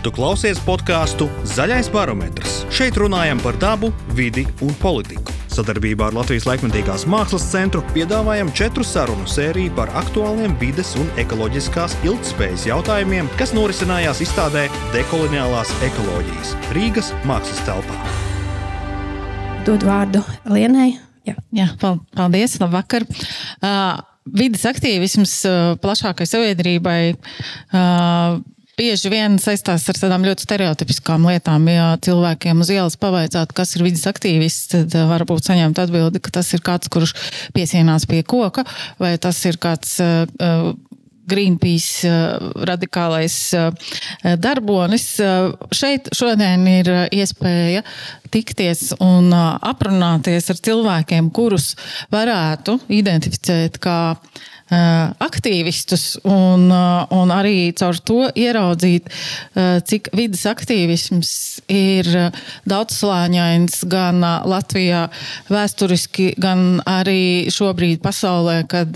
Tu klausies podkāstu Zaļais barometrs. Šeit runājam par dabu, vidi un politiku. Sadarbībā ar Latvijas laikmatīgās mākslas centru piedāvājam četru sarunu sēriju par aktuāliem vides un ekoloģiskās ilgspējas jautājumiem, kas norisinājās izstādē Dekoloniālās ekoloģijas Rīgas mākslas telpā. Dod vārdu Lienai. Jā, Jā paldies, labvakar. Uh, vides aktīvisms uh, plašākai sabiedrībai. Uh, bieži vien saistās ar tādām ļoti stereotipiskām lietām. Ja cilvēkiem uz ielas pavaicātu, kas ir vidas aktīvists, tad uh, varbūt saņemt atbildi, ka tas ir kāds, kurš piesienās pie koka, vai tas ir kāds. Uh, Greenpeace radikālais darbonis. Šeit šodien ir iespēja tikties un aprunāties ar cilvēkiem, kurus varētu identificēt kā Eh, aktīvistus un, un arī caur to ieraudzīt, cik vidas aktīvisms ir daudzslāņains gan Latvijā vēsturiski, gan arī šobrīd pasaulē, kad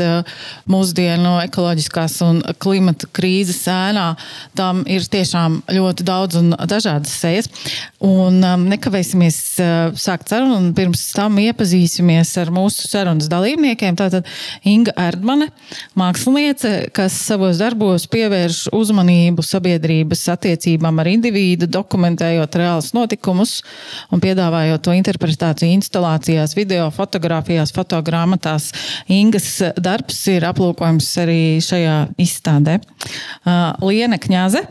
mūsdienu ekoloģiskās un klimata krīzes ēnā tam ir tiešām ļoti daudz un dažādas sejas. Un nekavēsimies sākt sarunu un pirms tam iepazīsimies ar mūsu sarunas dalībniekiem. Tātad Inga Erdmane, māksliniece, kas savos darbos pievērš uzmanību sabiedrības attiecībām ar individu, dokumentējot reālus notikumus un piedāvājot to interpretāciju instalācijās, video, fotografijās, fotogrāmatās. Ingas darbs ir aplūkojams arī šajā izstādē. Uh, Liene Kņaze.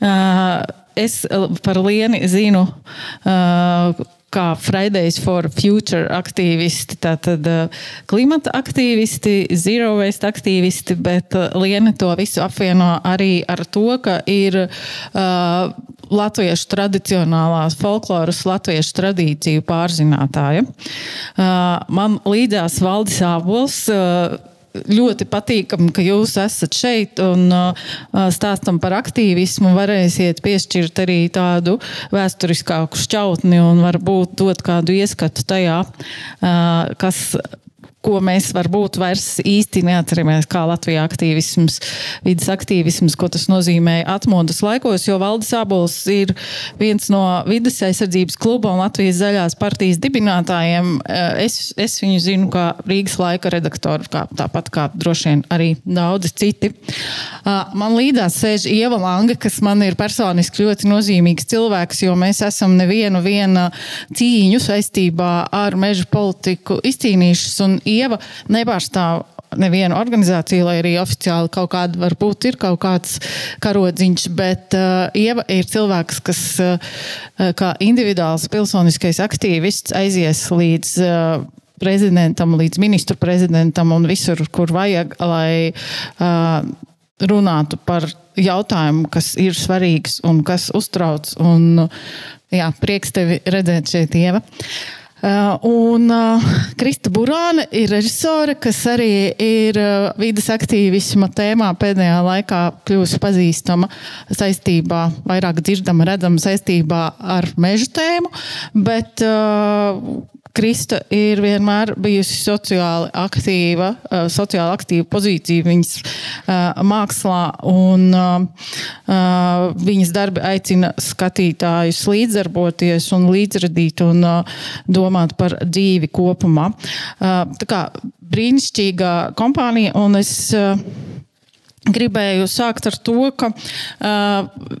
Uh, es par Lieni zinu uh, kā Fridays for Future aktīvisti, tātad uh, klimata aktīvisti, zero waste aktīvisti, bet uh, Liena to visu apvieno arī ar to, ka ir uh, latviešu tradicionālās folkloras, latviešu tradīciju pārzinātāja. Uh, man līdzās Valdis Ābols. Uh, ļoti patīkami, ka jūs esat šeit un uh, stāstam par aktīvismu. Varēsiet piešķirt arī tādu vēsturiskāku šķautni un varbūt dot kādu ieskatu tajā, uh, kas ko mēs varbūt vairs īsti neatceramies, kā Latvijas aktīvisms, vidas aktīvisms, ko tas nozīmē atmodas laikos, jo Valdis Abols ir viens no vidas aizsardzības kluba un Latvijas zaļās partijas dibinātājiem. Eh, es, es viņu zinu kā Rīgas laika redaktoru, kā, tāpat kā droši vien arī daudzi citi. Ah, man līdzās sēž Ieva Langa, kas man ir personiski ļoti nozīmīgs cilvēks, jo mēs esam nevienu cīņu saistībā ar meža politiku izcīnījušas. Ieva nepārstāv nevienu organizāciju, lai arī oficiāli kaut kāda varbūt ir kaut kāds karodziņš, bet uh, Ieva ir cilvēks, kas uh, kā individuāls pilsoniskais aktīvists aizies līdz uh, prezidentam, līdz ministru prezidentam un visur, kur vajag, lai uh, runātu par jautājumu, kas ir svarīgs un kas uztrauc. Un, jā, prieks tevi redzēt šeit, Ieva. Uh, un uh, Krista Burāne ir režisore, kas arī ir uh, vidas aktīvisma tēmā pēdējā laikā kļuvusi pazīstama saistībā, vairāk dzirdama, redzama saistībā ar meža tēmu. Bet, Krista ir vienmēr bijusi sociāli aktīva, uh, sociāli aktīva pozīcija viņas uh, mākslā, un uh, viņas darbi aicina skatītājus līdzdarboties un līdzradīt un domāt par dzīvi kopumā. Tā kā brīnišķīga kompānija, un es Gribēju sākt ar to, ka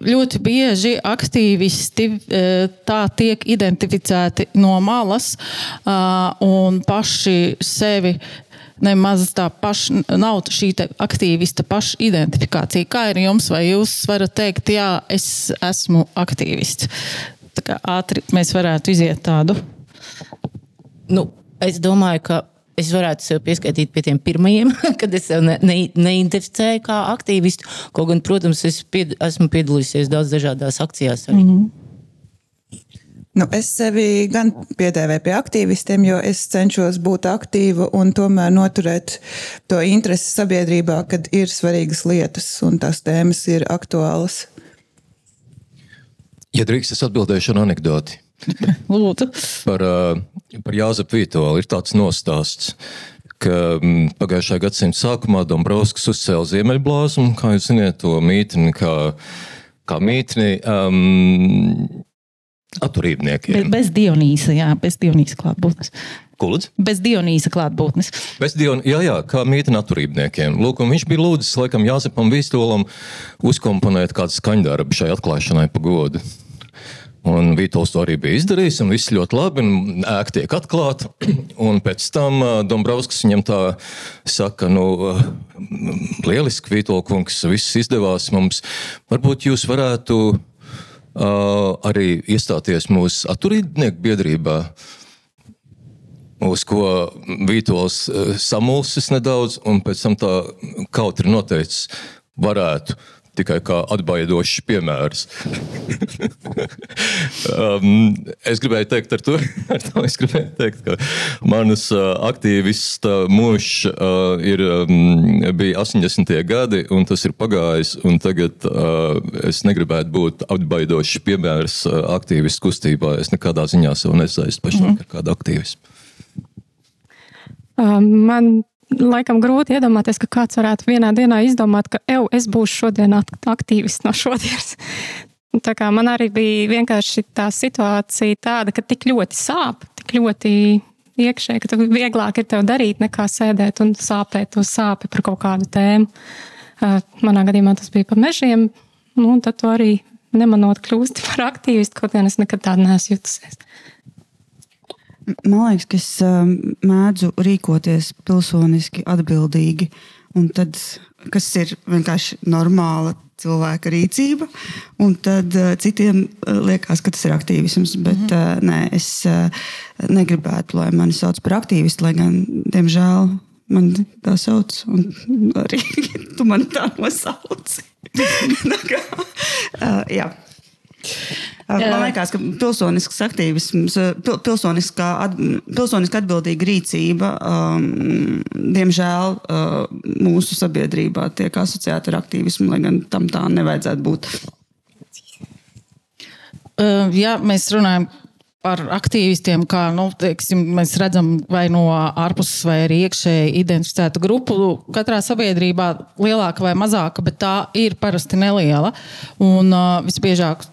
ļoti bieži aktīvisti tā tiek identificēti no malas un paši sevi nemaz tā paša nav šī aktīvista pašidentifikācija. Kā ir jums, vai jūs varat teikt, jā, es esmu aktīvists? Tā kā ātri mēs varētu iziet tādu. Nu, es domāju, ka es varētu sev pieskaitīt pie tiem pirmajiem, kad es sev ne, ne, neidentificēju kā aktīvistu. Kaut gan, protams, es pied, esmu piedalījusies daudz dažādās akcijās. Arī. Mm -hmm. Nu, es sevi gan piedēvēju pie aktīvistiem, jo es cenšos būt aktīva un tomēr noturēt to interesi sabiedrībā, kad ir svarīgas lietas un tās tēmas ir aktuālas. Ja drīkst, es atbildēšu ar anekdoti. Lūdzu. Par, par Jāzepu Vītolu ir tāds nostāsts. Ka mm, pagājušā gadsimta sākumā Dombrovskis uzcēla Ziemeļblāzmu, kā jūs zināt, to mītni, kā, kā mītni um, atturībniekiem. Be, bez Dionīsa, jā, bez Dionīsa klātbūtnes. Kulds? Bez Dionīsa klātbūtnes. Bez Dion, jā, jā, kā mītne atturībniekiem. Lūk, viņš bija lūdzis, laikam, Jāzepam Vīstolam uzkomponēt kādu skaņdarbu šai atklāšanai pa godu. Un Vītols to arī bija izdarījis, un viss ļoti labi, ēka tiek atklāta. Un pēc tam uh, Dombrovskis viņam tā saka, nu, uh, lieliski, Vītola kungs, viss izdevās mums. Varbūt jūs varētu uh, arī iestāties mūsu atturīdnieku biedrībā. Uz ko Vītols uh, samulsis nedaudz, un pēc tam tā kaut ir noteicis, varētu tikai kā atbaidošs piemērs. um, es gribēju teikt, ar to, ar to es gribēju teikt, ka manas uh, aktīvista mūžs uh, ir, um, bija 80. gadi, un tas ir pagājis. Tagad uh, es negribētu būt atbaidošs piemērs uh, aktīvistu kustībā. Es nekādā ziņā sev nesaistu pašlaik mm. ar kādu aktīvistu. Um, man laikam grūti iedomāties, ka kāds varētu vienā dienā izdomāt, ka eju, es būšu šodien aktīvists no šodienas. Tā kā man arī bija vienkārši tā situācija tāda, ka tik ļoti sāp, tik ļoti iekšēji, ka vieglāk ir tev darīt, nekā sēdēt un sāpēt to sāpi par kaut kādu tēmu. Manā gadījumā tas bija par mežiem, nu, un tad tu arī nemanot kļūsti par aktīvistu, kaut gan es nekad tādu neesmu jutusies. Man liekas, ka es um, mēdzu rīkoties pilsoniski atbildīgi, un tad, kas ir vienkārši normāla cilvēka rīcība, un tad uh, citiem uh, liekas, ka tas ir aktīvisms. Bet mm -hmm. nē, es negribētu, lai mani sauc par aktīvistu, lai gan, diemžēl, man tā sauc, un arī tu mani tā nosauci. tā kā, uh, jā. Man liekas, ka pilsonisks aktīvisms, pilsoniskā, at, pilsoniska atbildīga rīcība, um, diemžēl, uh, mūsu sabiedrībā tiek asociēta ar aktīvismu, lai gan tam tā nevajadzētu būt. Ja mēs runājam par aktīvistiem, kā nu, teiksim, mēs redzam, vai no ārpuses, vai arī iekšēji identificētu grupu. Katrā sabiedrībā lielāka vai mazāka, bet tā ir parasti neliela. Un uh, visbiežāk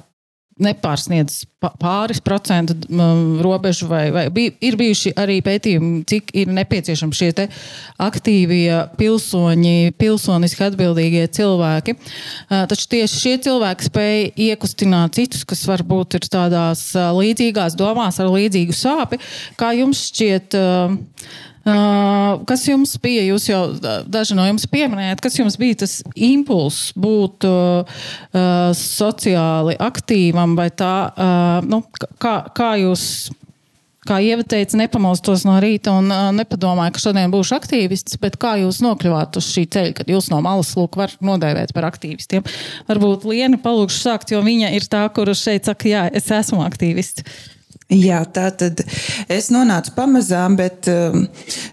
nepārsniedz pāris procentu robežu, vai, vai ir bijuši arī pētījumi, cik ir nepieciešami šie aktīvie pilsoņi, pilsoniski atbildīgie cilvēki. Taču tieši šie cilvēki spēj iekustināt citus, kas varbūt ir tādās līdzīgās domās ar līdzīgu sāpi. Kā jums šķiet? Kas jums bija? Jūs jau daži no jums pieminējāt, kas jums bija tas impulss būt sociāli aktīvam, vai tā, nu, kā, kā jūs. Kā Ieva teica, nepamostos no rīta un uh, nepadomāju, ka šodien būšu aktīvists, kā jūs nokļuvāt uz šī ceļa, kad jūs no malas lūk var nodēvēt par aktīvistiem? Varbūt Liena palūkšu sākt, jo viņa ir tā, kurš šeit saka, jā, es esmu aktīvists. Jā, tā tad es nonācu pamazām, bet um,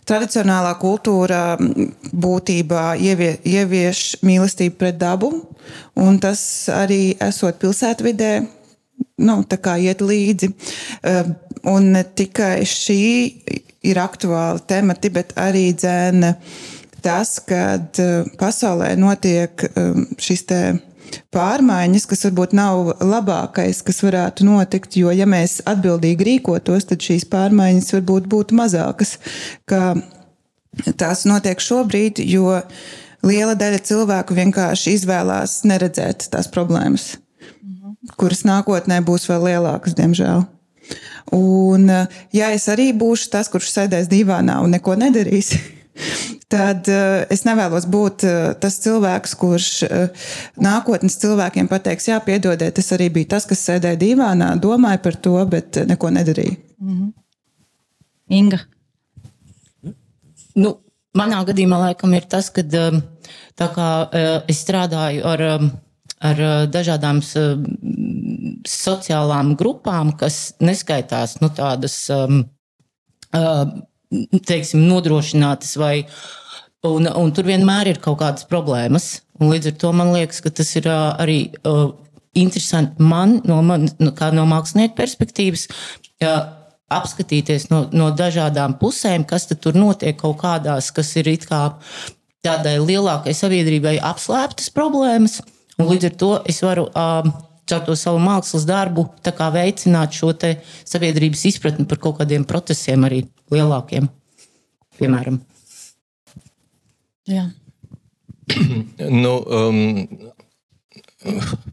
tradicionālā kultūra būtībā ievie, ievieš mīlestību pret dabu, un tas arī esot pilsētvidē, nu, tā kā iet līdzi. Um, un ne tikai šī ir aktuāla temati, bet arī dzēna tas, kad uh, pasaulē notiek um, šis te pārmaiņas, kas varbūt nav labākais, kas varētu notikt. Jo, ja mēs atbildīgi rīkotos, tad šīs pārmaiņas varbūt būtu mazākas. Tās notiek šobrīd, jo liela daļa cilvēku vienkārši izvēlās neredzēt tās problēmas, kuras nākotnē būs vēl lielākas, diemžēl. Un, ja es arī būšu tas, kurš sēdēs divānā un neko nedarīs, tad uh, es nevēlos būt uh, tas cilvēks, kurš uh, nākotnes cilvēkiem pateiks, jā, piedodiet, es arī biju tas, kas sēdēja divānā, domāju par to, bet neko nedarīju. Mm -hmm. Inga. Nu, manā gadījumā laikam ir tas, ka tā kā es strādāju ar, ar dažādām sociālām grupām, kas neskaitās nu, tādas. Um, teiksim, nodrošinātas vai Un, un tur vienmēr ir kaut kādas problēmas. Līdz ar to man liekas, ka tas ir arī uh, interesanti man, no, man no, no mākslinieka perspektīvas, uh, apskatīties no, no dažādām pusēm, kas tur notiek kaut kādās, kas ir kā tādai lielākai sabiedrībai apslēptas problēmas. Un līdz ar to es varu uh, caur to savu mākslas darbu tā kā veicināt šo te sabiedrības izpratni par kaut kādiem procesiem arī lielākiem, piemēram. Jā. Nu, um,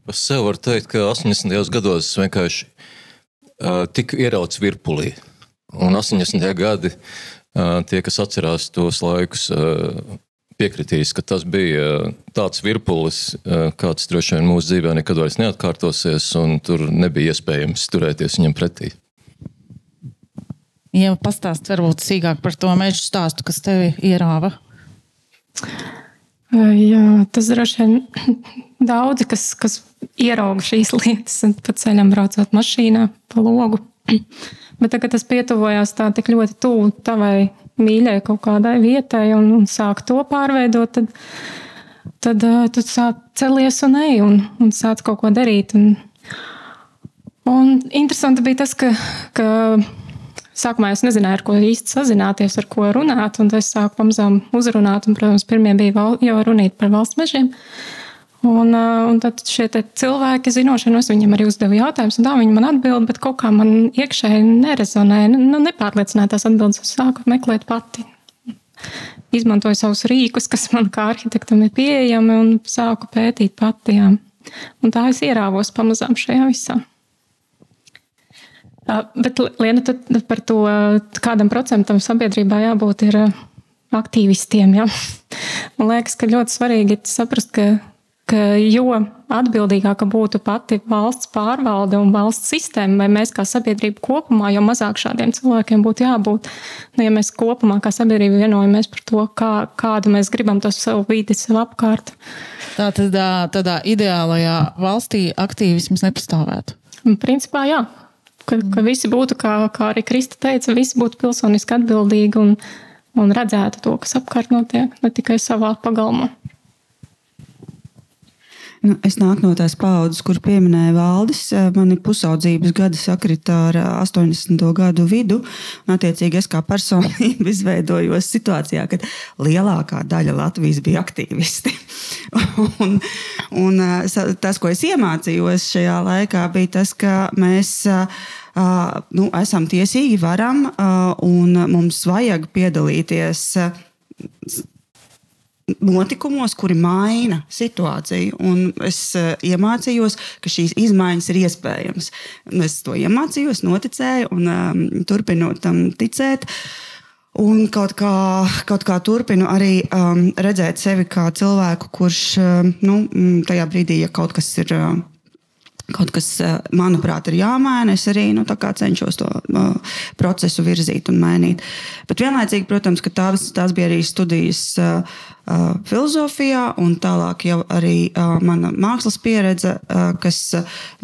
par sevi var teikt, ka 80. gados es vienkārši uh, tiku ierauts virpulī. Un 80. gadi, uh, tie, kas atcerās tos laikus, uh, piekritīs, ka tas bija uh, tāds virpulis, uh, kāds droši vien mūsu dzīvē nekad vairs neatkārtosies, un tur nebija iespējams turēties viņam pretī. Ja pastāst varbūt sīkāk par to mežu stāstu, kas tevi ierāva. Jā, tas droši vien daudzi, kas, kas ierauga šīs lietas, pa ceļam braucot mašīnā, pa logu. Bet tagad tas pietuvojās tā tik ļoti tuvu tavai mīļai kaut kādai vietai un, un sāk to pārveidot, tad, tad uh, tu sāk celies un ej un, un sāc kaut ko darīt. Un, un interesanti bija tas, ka, ka Sākumā es nezināju, ar ko īsti sazināties, ar ko runāt, un es sāku pamazām uzrunāt. Un, protams, pirmie bija val, jau runīt par valsts mežiem. Un, un tad šie cilvēki, zinošie, no viņiem arī uzdeva jautājumus, un tā viņi man atbild, bet kaut kā man iekšēji nerezonēja, nu, nepārliecināja tās atbildes. Es sāku meklēt pati. Izmantoju savus rīkus, kas man kā arhitektam ir pieejami, un sāku pētīt pati. Jā. Un tā es ierāvos pamazām šajā visā. Bet, Liena, par to, kādam procentam sabiedrībā jābūt ir aktīvistiem. Ja? Man liekas, ka ļoti svarīgi ir saprast, ka jo atbildīgāka būtu pati valsts pārvalde un valsts sistēma, vai mēs kā sabiedrība kopumā, jo mazāk šādiem cilvēkiem būtu jābūt. Nu, ja mēs kopumā kā sabiedrība vienojamies par to, kā, kādu mēs gribam to savu vidi, sev apkārt. Tā tad tādā ideālajā valstī aktīvisms nepastāvētu. Principā, jā. Ka, ka visi būtu, kā, kā arī Krista teica, visi būtu pilsoniski atbildīgi un, un redzētu to, kas apkārt notiek, ne tikai savā pagalmā. Nu, es nāku no tās paudzes, kur pieminēja valdis. Mani pusaudzības gadi sakrita ar 80. gadu vidu. Un, attiecīgi, es kā personība izveidojos situācijā, kad lielākā daļa Latvijas bija aktīvisti. un, un tas, ko es iemācījos šajā laikā, bija tas, ka mēs. Uh, nu, esam tiesīgi, varam, uh, un mums vajag piedalīties uh, notikumos, kuri maina situāciju. Un es uh, iemācījos, ka šīs izmaiņas ir iespējamas. Es to iemācījos, noticēju un um, turpinu tam ticēt. Un kaut kā, kaut kā turpinu arī um, redzēt sevi kā cilvēku, kurš um, nu, tajā brīdī, ja kaut kas ir. Uh, kaut kas, manuprāt, ir jāmaina. Es arī nu, cenšos to uh, procesu virzīt un mainīt. Bet vienlaicīgi, protams, tās, tās bija arī studijas uh, uh, filozofijā, un tālāk arī uh, mana mākslas pieredze, uh, kas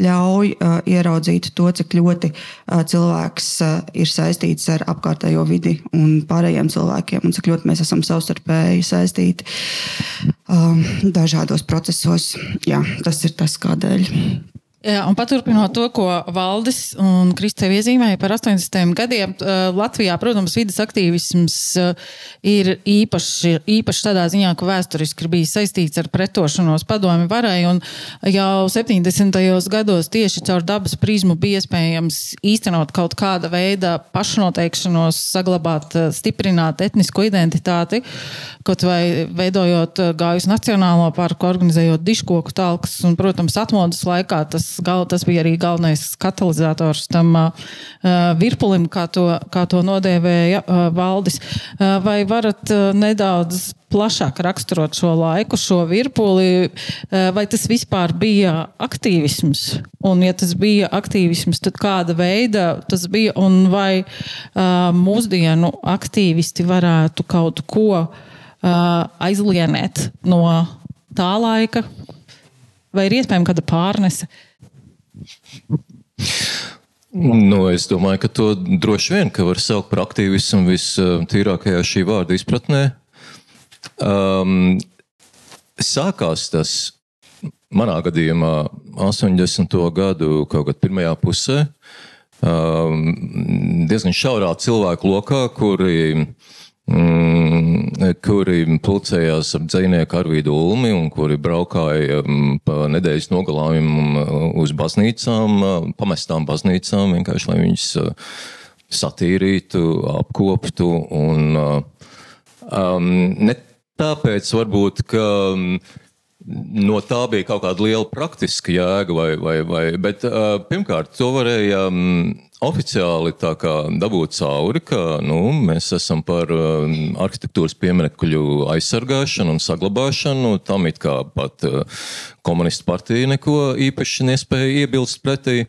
ļauj uh, ieraudzīt to, cik ļoti uh, cilvēks uh, ir saistīts ar apkārtējo vidi un pārējiem cilvēkiem, un cik ļoti mēs esam savstarpēji saistīti um, dažādos procesos. Jā, tas ir tas, kādēļ. Jā, un paturpinot to, ko Valdis un Kristē iezīmēja par 80. gadiem, Latvijā, protams, vidas aktīvisms ir īpaši, īpaši tādā ziņā, ka vēsturiski ir bijis saistīts ar pretošanos padomi varai, jau 70. gados tieši caur dabas prizmu bija iespējams īstenot kaut kāda veida pašnoteikšanos, saglabāt, stiprināt etnisko identitāti, kaut vai veidojot gājus nacionālo parku, organizējot diškoku talkas, un, protams, atmodas laikā tas gal, tas bija arī galvenais katalizators tam uh, virpulim, kā to, kā to nodēvēja uh, valdis. Uh, vai varat uh, nedaudz plašāk raksturot šo laiku, šo virpuli, uh, vai tas vispār bija aktīvisms? Un, ja tas bija aktīvisms, tad kāda veida tas bija, un vai uh, mūsdienu aktīvisti varētu kaut ko uh, aizlienēt no tā laika, vai ir iespējama kāda pārnese? Nu, es domāju, ka to droši vien var saukt par aktīvismu vistīrākajā šī vārda izpratnē. Um, sākās tas manā gadījumā 80. gadu kaut kad pirmajā pusē, um, diezgan šaurā cilvēku lokā, kuri kuri pulcējās ap dzinieku Arvīdu Ulmi un kuri braukāja mm, pa nedēļas nogalām uz baznīcām, pamestām baznīcām, vienkārši lai viņas satīrītu, apkoptu. Un, um, ne tāpēc varbūt, ka um, no tā bija kaut kāda liela praktiska jēga, vai, vai, vai, bet uh, pirmkārt, to varēja um, oficiāli dabūt cauri, ka nu, mēs esam par uh, arhitektūras pieminekļu aizsargāšanu un saglabāšanu. Tam it kā pat uh, komunistu partija neko īpaši nespēja iebilst pretī.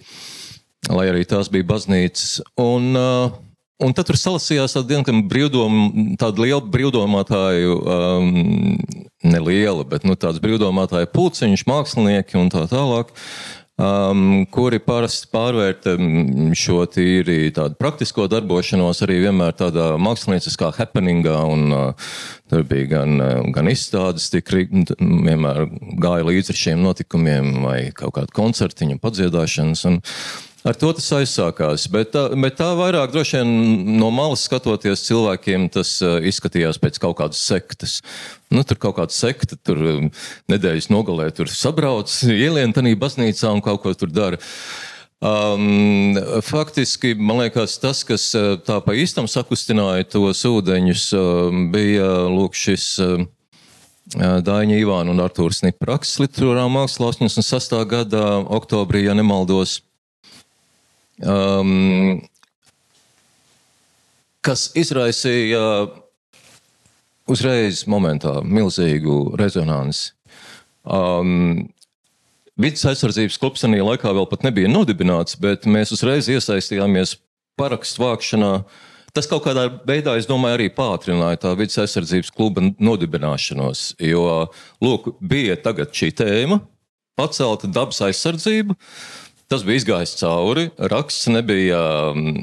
Lai arī tās bija baznīcas. Un, uh, un tad tur salasījās tāda diezgan brīvdom, tāda liela brīvdomātāju, um, neliela, bet nu, tāds brīvdomātāju pulciņš, mākslinieki un tā tālāk. Um, kuri parasti pārvērta šo tīri praktisko darbošanos arī vienmēr tādā mākslinieckā happeningā. Un, uh, tur bija gan, uh, gan izstādes, tik vienmēr gāja līdzi šiem notikumiem, vai kaut kāda koncertiņa, padziedāšanas. Un, Ar to tas aizsākās. Bet tā, bet tā vairāk droši vien no malas skatoties cilvēkiem, tas izskatījās pēc kaut kādas sektas. Nu, tur kaut kāda sekta, tur nedēļas nogalē, tur sabrauc, ielien tajā baznīcā un kaut ko tur dara. Um, faktiski, man liekas, tas, kas tā pa īstam sakustināja tos ūdeņus, bija lūk, šis. Dāņa Ivāna un Artūrs Nipraks literārā mākslā 86. gada oktobrī, ja nemaldos um, kas izraisīja uzreiz momentā milzīgu rezonanci. Um, Vides aizsardzības klubs tajā laikā vēl nebija nodibināts, bet mēs uzreiz iesaistījāmies parakstu vākšanā. Tas kaut kādā veidā, es domāju, arī pātrināja tā vidas aizsardzības kluba nodibināšanos. Jo, lūk, bija šī tēma, pacelta dabas aizsardzība. Uh, Tas bija izgājis cauri. Raksts nebija um,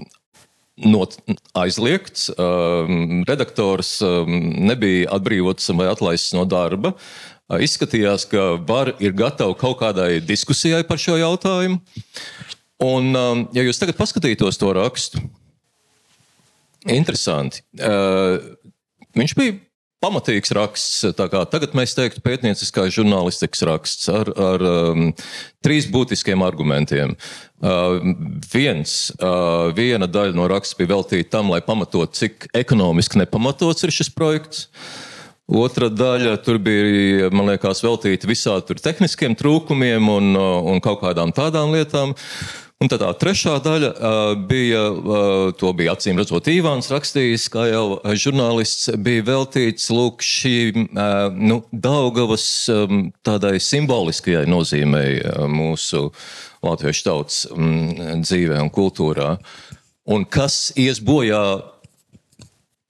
not, aizliegts. Um, redaktors um, nebija atbrīvots vai atlaists no darba. Uh, izskatījās, ka var ir gatava kaut kādai diskusijai par šo jautājumu. Un, ja jūs tagad paskatītos to rakstu, interesanti. Uh, viņš bija pamatīgs raksts. Tagad mēs teiktu, pētnieciskā žurnālistikas raksts ar, ar um, trīs būtiskiem argumentiem. Uh, viens, uh, viena daļa no raksta bija veltīta tam, lai pamatotu, cik ekonomiski nepamatots ir šis projekts. Otra daļa tur bija, man liekas, veltīta visādiem tehniskiem trūkumiem un, uh, un kaut kādām tādām lietām. Uh, Un tad tā trešā daļa uh, bija, uh, to bija acīm redzot, Ivāns rakstījis, kā jau žurnālists, bija veltīts lūk šīm uh, nu, Daugavas um, tādai simboliskajai nozīmei uh, mūsu latviešu tautas um, dzīvē un kultūrā. Un kas ies bojā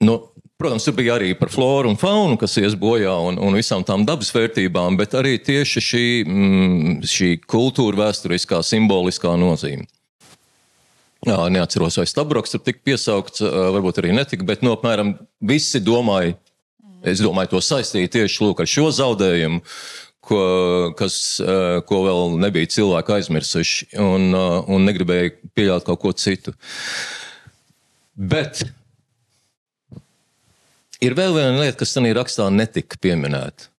no Protams, tur bija arī par floru un faunu, kas ies bojā, un, un visām tām dabas vērtībām, bet arī tieši šī, mm, šī kultūra vēsturiskā, simboliskā nozīme. Jā, neatceros, vai Stabroks tur tika piesaukts, varbūt arī netika, bet no nu, apmēram visi domāja, es domāju, to saistīja tieši lūk, ar šo zaudējumu, ko, kas, ko vēl nebija cilvēki aizmirsuši un, un negribēja pieļaut kaut ko citu. Bet Ir vēl viena lieta, kas manī rakstā netika pieminēta.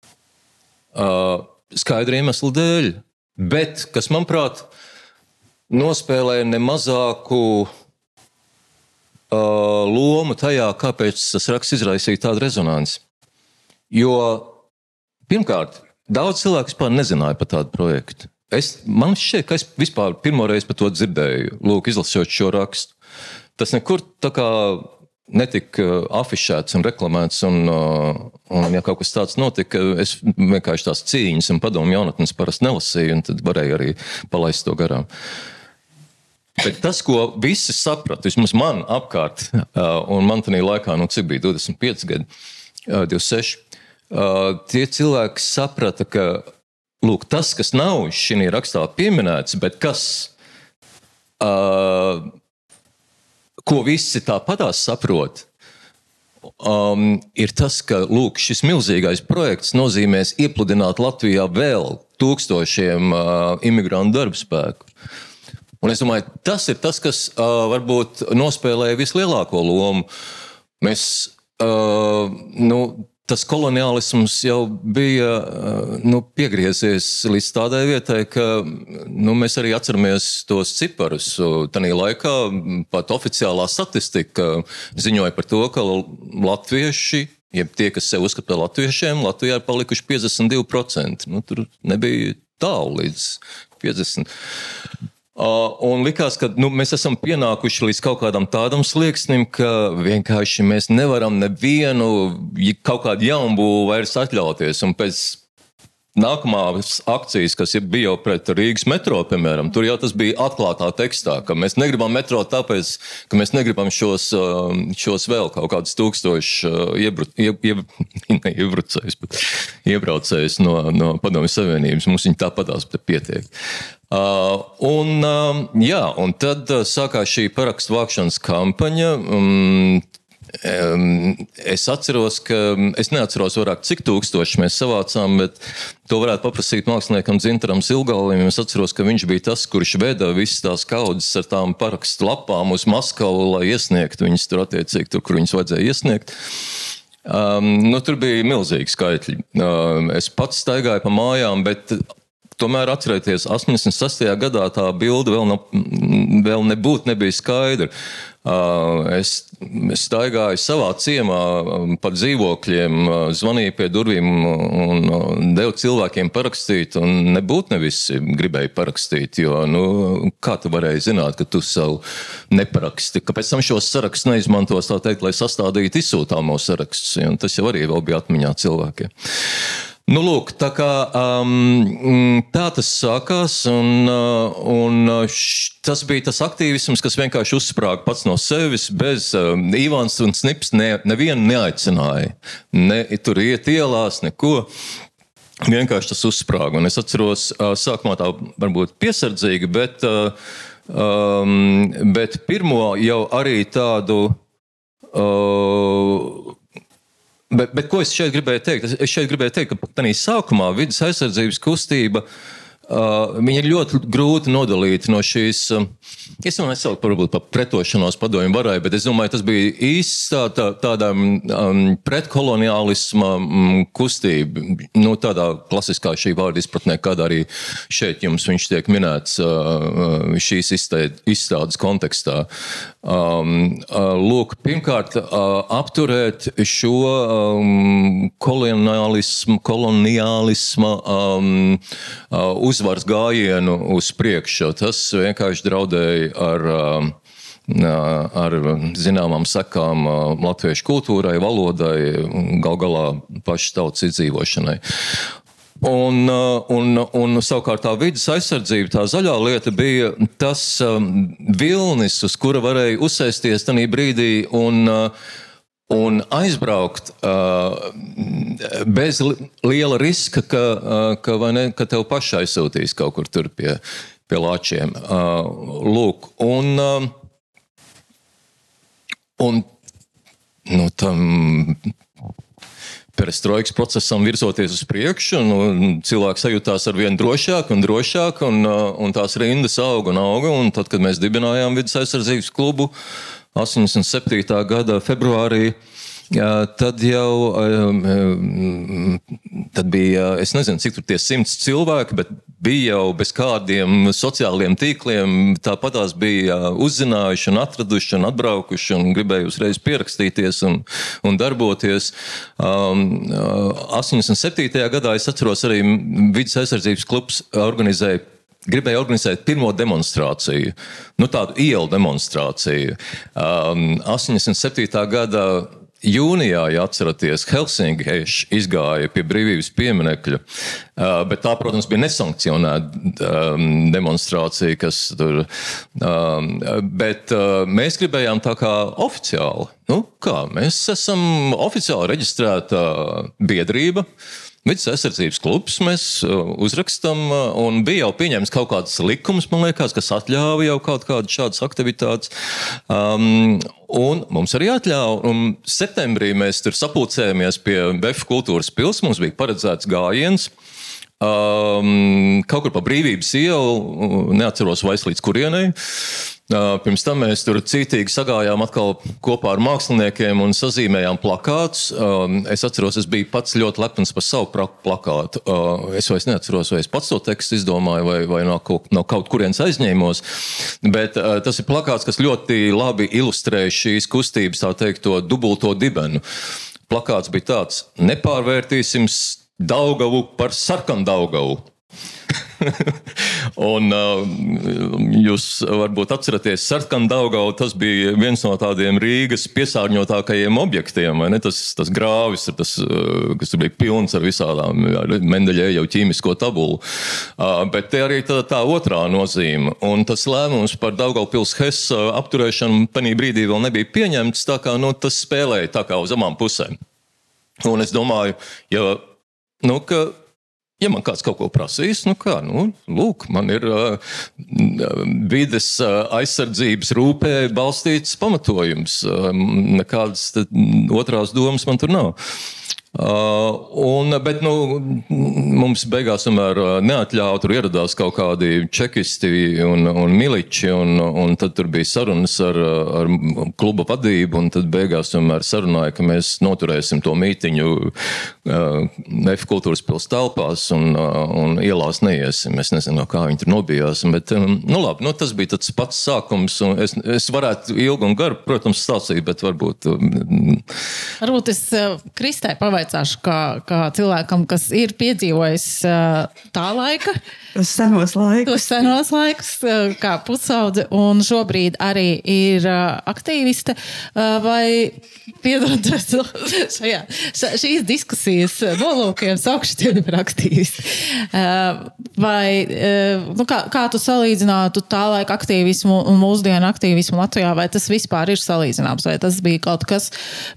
Uh, skaidru iemeslu dēļ, bet kas, manuprāt, nospēlē nemazāku uh, lomu tajā, kāpēc tas raksts izraisīja tādu rezonanci. Jo pirmkārt, daudz cilvēku vispār nezināja par tādu projektu. Es, man šķiet, ka es vispār pirmo reizi par to dzirdēju, lūk, izlasot šo rakstu. Tas nekur tā kā netika uh, afišēts un reklamēts. Un, uh, un, ja kaut kas tāds notika, es vienkārši tās cīņas un padomu jaunatnes parasti nelasīju, un tad varēju arī palaist to garām. Bet tas, ko visi saprata, vismaz man apkārt, uh, un man tajā laikā, nu, cik bija 25 gadi, 26, tie cilvēki saprata, ka lūk, tas, kas nav šī rakstā pieminēts, bet kas uh, ko visi tāpatās saprot, um, ir tas, ka lūk, šis milzīgais projekts nozīmēs iepludināt Latvijā vēl tūkstošiem uh, imigrantu darba spēku. Un es domāju, tas ir tas, kas uh, varbūt nospēlēja vislielāko lomu. Mēs uh, nu, tas koloniālisms jau bija uh, nu, piegriezies līdz tādai vietai, ka nu, mēs arī atceramies tos ciparus. Tajā laikā pat oficiālā statistika ziņoja par to, ka latvieši. Jeb tie, kas sev uzskata par latviešiem, Latvijā ir palikuši 52%. Nu, tur nebija tālu līdz 50%. Uh, un likās, ka nu, mēs esam pienākuši līdz kaut kādam tādam slieksnim, ka vienkārši mēs nevaram nevienu kaut kādu jaunbūvu vairs atļauties. Un pēc Nākamās akcijas, kas bija jau pret Rīgas metro, piemēram, tur jau tas bija atklātā tekstā, ka mēs negribam metro tāpēc, ka mēs negribam šos, um, šos vēl kaut kādus tūkstošus uh, iebru, ieb, ieb, iebrucējus, bet iebraucējus no, no Padomju Savienības. Mums viņi tāpatās pietiek. Uh, un, uh, jā, un tad uh, sākās šī parakstu vākšanas kampaņa. Um, Es atceros, ka es neatceros, vairāk, cik tūkstoši mēs savācām, bet to varētu paprasīt māksliniekam Zintaram Zilgalim. Es atceros, ka viņš bija tas, kurš veda visas tās kaudzes ar tām parakstu lapām uz Maskavu, lai iesniegtu viņas tur attiecīgi, tur, kur viņas vajadzēja iesniegt. Um, nu, tur bija milzīgi skaitļi. Um, es pats staigāju pa mājām, bet Tomēr atcerieties, 86. gadā tā bilde vēl, no, vēl nebūtu nebija skaidra. Es, es staigāju savā ciemā pa dzīvokļiem, zvanīju pie durvīm un devu cilvēkiem parakstīt. Nebūtu ne visi gribēja parakstīt, jo nu, kā tu varēji zināt, ka tu savu neparaksti, ka pēc tam šos sarakstus neizmantos, tā teikt, lai sastādītu izsūtāmo sarakstus. Tas jau arī bija atmiņā cilvēkiem. Nu, lūk, tā, kā, um, tā tas sākās, un, uh, un uh, š, tas bija tas aktīvisms, kas vienkārši uzsprāga pats no sevis. Bez um, Ivāns un Snips ne, nevienu neaicināja. Ne, tur iet ielās, neko. Vienkārši tas uzsprāga. Un es atceros, uh, sākumā tā varbūt piesardzīgi, bet, um, bet pirmo jau arī tādu. Uh, Bet, bet ko es šeit gribēju teikt? Es šeit gribēju teikt, ka tā sākumā vidas aizsardzības kustība uh, ir ļoti grūti nodalīta no šīs. Uh, Es jau nesaucu varbūt par pretošanos padomju varai, bet es domāju, tas bija īsts tā, tā, tāda um, pretkoloniālisma um, kustība. Nu, tādā klasiskā šī vārda izpratnē, kāda arī šeit jums tiek minēts uh, šīs izstādes kontekstā. Um, uh, lūk, pirmkārt, uh, apturēt šo um, koloniālismu, koloniālisma um, uh, uzvaras gājienu uz priekšu. Tas vienkārši draudēja ar um, ar zināmām sekām latviešu kultūrai, valodai, gal galā pašas tautas izdzīvošanai. Un, un, un savukārt tā vidas aizsardzība, tā zaļā lieta bija tas um, vilnis, uz kura varēja uzsēsties tajā brīdī un, un aizbraukt uh, bez liela riska, ka, uh, ka, ne, ka tev pašai aizsūtīs kaut kur tur pie, pie lāčiem. Uh, lūk, un, uh, un nu, tam perestroikas procesam virzoties uz priekšu, nu, cilvēks sajūtās ar vien drošāk un drošāk, un, uh, un tās rindas auga un auga. Un tad, kad mēs dibinājām vidus aizsardzības klubu 87. gada februārī, Tad jau tad bija, es nezinu, cik tur tie simts cilvēki, bet bija jau bez kādiem sociāliem tīkliem. Tāpat tās bija uzzinājuši, un atraduši, un atbraukuši, un gribēja uzreiz pierakstīties un, un darboties. Um, 87. gadā es atceros arī Vides aizsardzības klubs organizēja gribēja organizēt pirmo demonstrāciju, nu, tādu ielu demonstrāciju. Um, 87. gada Jūnijā, ja atceraties, Helsinkieši izgāja pie brīvības pieminiekļa, uh, bet tā, protams, bija nesankcionēta um, demonstrācija, kas tur. Um, bet uh, mēs gribējām tā kā oficiāli. Nu, kā, mēs esam oficiāli reģistrēta biedrība. Uh, Vides aizsardzības klubs mēs uh, uzrakstām, uh, un bija jau pieņemts kaut kāds likums, man liekas, kas atļāva jau kaut kādas šādas aktivitātes. Um, un mums arī atļāva. Un septembrī mēs tur sapulcējāmies pie BF kultūras pils. Mums bija paredzēts gājiens. Um, kaut kur pa brīvības ielu, neatceros vairs līdz kurienei. Pirms tam mēs tur cītīgi sagājām atkal kopā ar māksliniekiem un sazīmējām plakātus. Es atceros, es biju pats ļoti lepns par savu plakātu. Es vairs neatceros, vai es pats to tekstu izdomāju, vai, vai no, kaut, no kaut kurienes aizņēmos. Bet tas ir plakāts, kas ļoti labi ilustrē šīs kustības, tā teikt, to dubulto dibenu. Plakāts bija tāds: nepārvērtīsim Daugavu par sarkanu Daugavu. un uh, jūs varbūt atceraties, Sarkandaugavu tas bija viens no tādiem Rīgas piesārņotākajiem objektiem? Tas, tas grāvis, tas, uh, kas bija pilns ar visādām Mendeļēju ķīmisko tabulu. Uh, bet te arī tā, tā otrā nozīme. Un tas lēmums par Daugavpils Hess apturēšanu panī brīdī vēl nebija pieņemts, tā kā nu, tas spēlēja tā kā uz abām pusēm. Un es domāju, ja, nu, ka Ja man kāds kaut ko prasīs, nu kā, nu, lūk, man ir uh, vides uh, aizsardzības rūpē balstīts pamatojums. Uh, nekādas otrās domas man tur nav. Uh, un, bet nu, mums beigās tomēr uh, neatļāva. Tur ieradās kaut kādi čekisti un, un miliči, un, un tad tur bija sarunas ar, ar kluba vadību. Tad beigās tomēr sarunāja, ka mēs noturēsim to mītiņu uh, F kultūras pilsētas telpās un, uh, un ielās neiesim. Es nezinu, kā viņi tur nobijās. Bet, um, nu, labi, nu, tas bija tas pats sākums. Es, es varētu ilgi un gari, protams, stāstīt, bet varbūt. Um, varbūt es uh, Kristē pavaicu pavaicāšu, kā, kā cilvēkam, kas ir piedzīvojis tā laika. Tos senos laikus. Tos senos laikus, kā pusaudze, un šobrīd arī ir aktīviste. Vai piedodot šajā, šīs diskusijas nolūkiem, saukšu tevi par aktīvisti? Vai nu, kā, kā tu salīdzinātu tā laika aktīvismu un mūsdienu aktīvismu Latvijā, vai tas vispār ir salīdzināms, vai tas bija kaut kas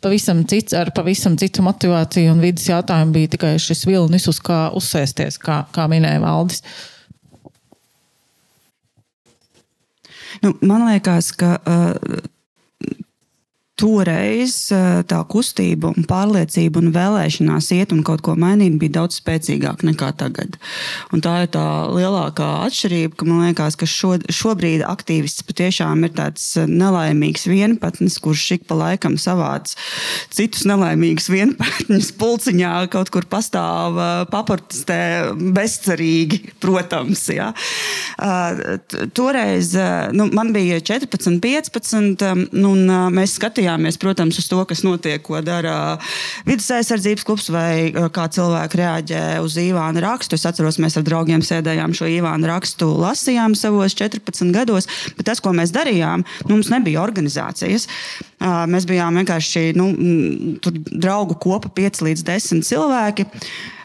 pavisam cits ar pavisam citu motivāciju? Migrācija un vidas jautājumi bija tikai šis vilnis, uz kā uzsēsties, kā, kā minēja Valdis. Nu, man liekas, ka uh, toreiz eh, tā kustība, un pārliecība un vēlēšanās iet un kaut ko mainīt bija daudz spēcīgāka nekā tagad. Un tā ir tā lielākā atšķirība, ka man liekas, ka šo, šobrīd aktīvists patiešām ir tāds eh, nelaimīgs vienpatnis, kurš ik pa laikam savāc citus nelaimīgus vienpatņus pulciņā kaut kur pastāv eh, paportistē bezcerīgi, protams. Ja. Toreiz nu, man bija 14, 15, un mēs skatījāmies skatījāmies, protams, uz to, kas notiek, ko dara vidus aizsardzības klubs vai kā cilvēki reaģē uz Ivāna rakstu. Es atceros, mēs ar draugiem sēdējām šo Ivāna rakstu, lasījām savos 14 gados, bet tas, ko mēs darījām, nu, mums nebija organizācijas. Mēs bijām vienkārši nu, draugu kopa 5 līdz 10 cilvēki.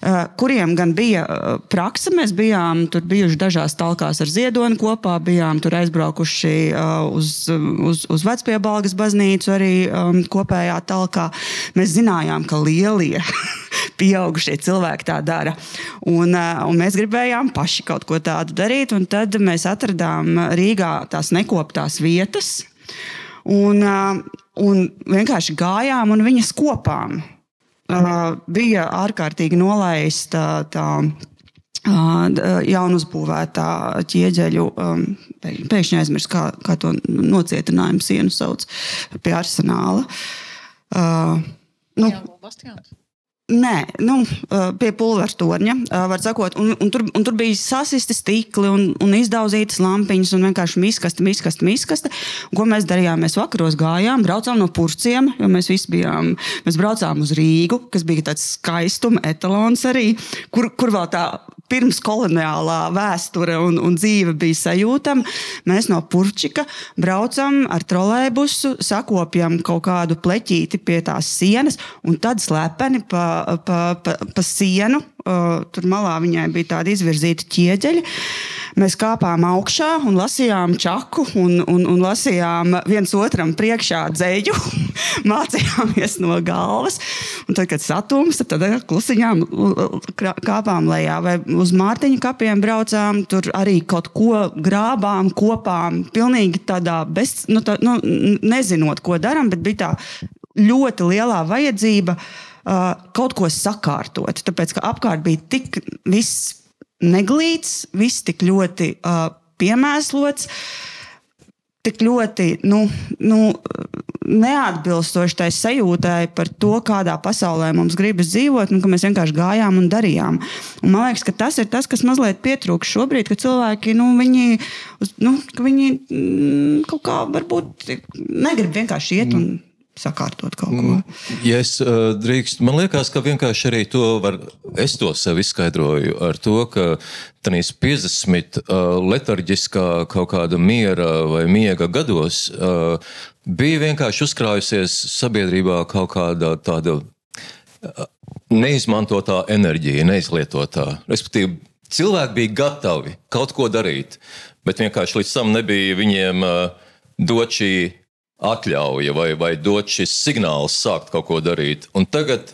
Eh, kuriem gan bija eh, praksa. Mēs bijām tur bijuši dažās talkās ar ziedoni kopā, bijām tur aizbraukuši eh, uz, uz, uz Vecpiebalgas baznīcu arī um, kopējā talkā. Mēs zinājām, ka lielie pieaugušie cilvēki tā dara. Un, un mēs gribējām paši kaut ko tādu darīt, un tad mēs atradām Rīgā tās nekoptās vietas. Un, un vienkārši gājām un viņas kopām. Uh, bija ārkārtīgi nolaista tā uh, jaunu uzbūvētā ķieģeļu, um, pēkšņi aizmirst, kā, kā to nocietinājumu sienu sauc pie arsenāla. Uh, nu, Nē, nu, pie pulveru torņa, var sakot, un, un, tur, un tur bija sasisti stikli un, un izdauzītas lampiņas, un vienkārši miskasta, miskasta, miskasta. Un, ko mēs darījām? Mēs vakaros gājām, braucām no purciem, jo mēs visi bijām, mēs braucām uz Rīgu, kas bija tāds skaistuma etalons arī, kur, kur vēl tā pirms koloniālā vēsture un, un dzīve bija sajūtama. Mēs no Purčika braucam ar trolēbusu, sakopjam kaut kādu pleķīti pie tās sienas un tad slepeni pa, pa, pa, pa sienu. Uh, tur malā viņai bija tāda izvirzīta ķieģeļa. Mēs kāpām augšā un lasījām čaku, un, un, un lasījām viens otram priekšā dzēju. Mācījāmies no galvas. Un tad, kad satums, tad klusiņām kāpām lejā vai uz Mārtiņa kapiem braucām. Tur arī kaut ko grābām, kopām. Pilnīgi tādā bez, nu, tā, nu, nezinot, ko darām, bet bija tā ļoti lielā vajadzība uh, kaut ko sakārtot. Tāpēc, ka apkārt bija tik viss neglīts, viss tik ļoti uh, piemēslots. tik ļoti nu, nu, neatbilstoši tai sajūtai par to, kādā pasaulē mums gribas dzīvot, un ka mēs vienkārši gājām un darījām. Un man liekas, ka tas ir tas, kas mazliet pietrūkst šobrīd, ka cilvēki, nu, viņi, nu, ka viņi mm, kaut kā varbūt negrib vienkārši iet un sakārtot kaut ko. Ja es uh, drīkstu, man liekas, ka vienkārši arī to var, es to sev izskaidroju ar to, ka tenīs 50 uh, letarģiskā kaut kāda miera vai miega gados uh, bija vienkārši uzkrājusies sabiedrībā kaut kāda tāda uh, neizmantotā enerģija, neizlietotā. Respektīvi, cilvēki bija gatavi kaut ko darīt, bet vienkārši līdz tam nebija viņiem uh, dot šī atļauja vai, vai dot šis signāls sākt kaut ko darīt. Un tagad,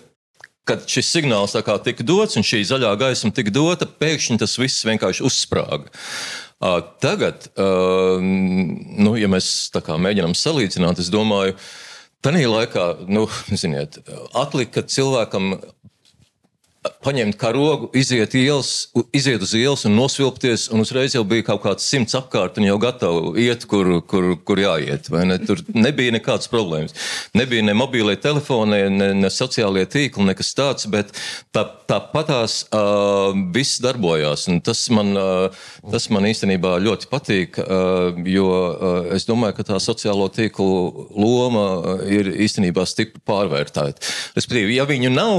kad šis signāls tika dots un šī zaļā gaisma tika dota, pēkšņi tas viss vienkārši uzsprāga. Tagad, nu, ja mēs mēģinām salīdzināt, es domāju, Tanī laikā, nu, ziniet, atlika cilvēkam paņemt karogu, iziet, ielas, iziet uz ielas un nosvilpties, un uzreiz jau bija kaut kāds simts apkārt un jau gatavi iet, kur, kur, kur jāiet. Ne? Tur nebija nekādas problēmas. Nebija ne mobīlie telefoni, ne, ne sociālie tīkli, nekas tāds, bet tā, tāpatās uh, viss darbojās. Un tas man, uh, tas man īstenībā ļoti patīk, uh, jo uh, es domāju, ka tā sociālo tīklu loma ir īstenībā stipri pārvērtēta. Respektīvi, ja viņu nav,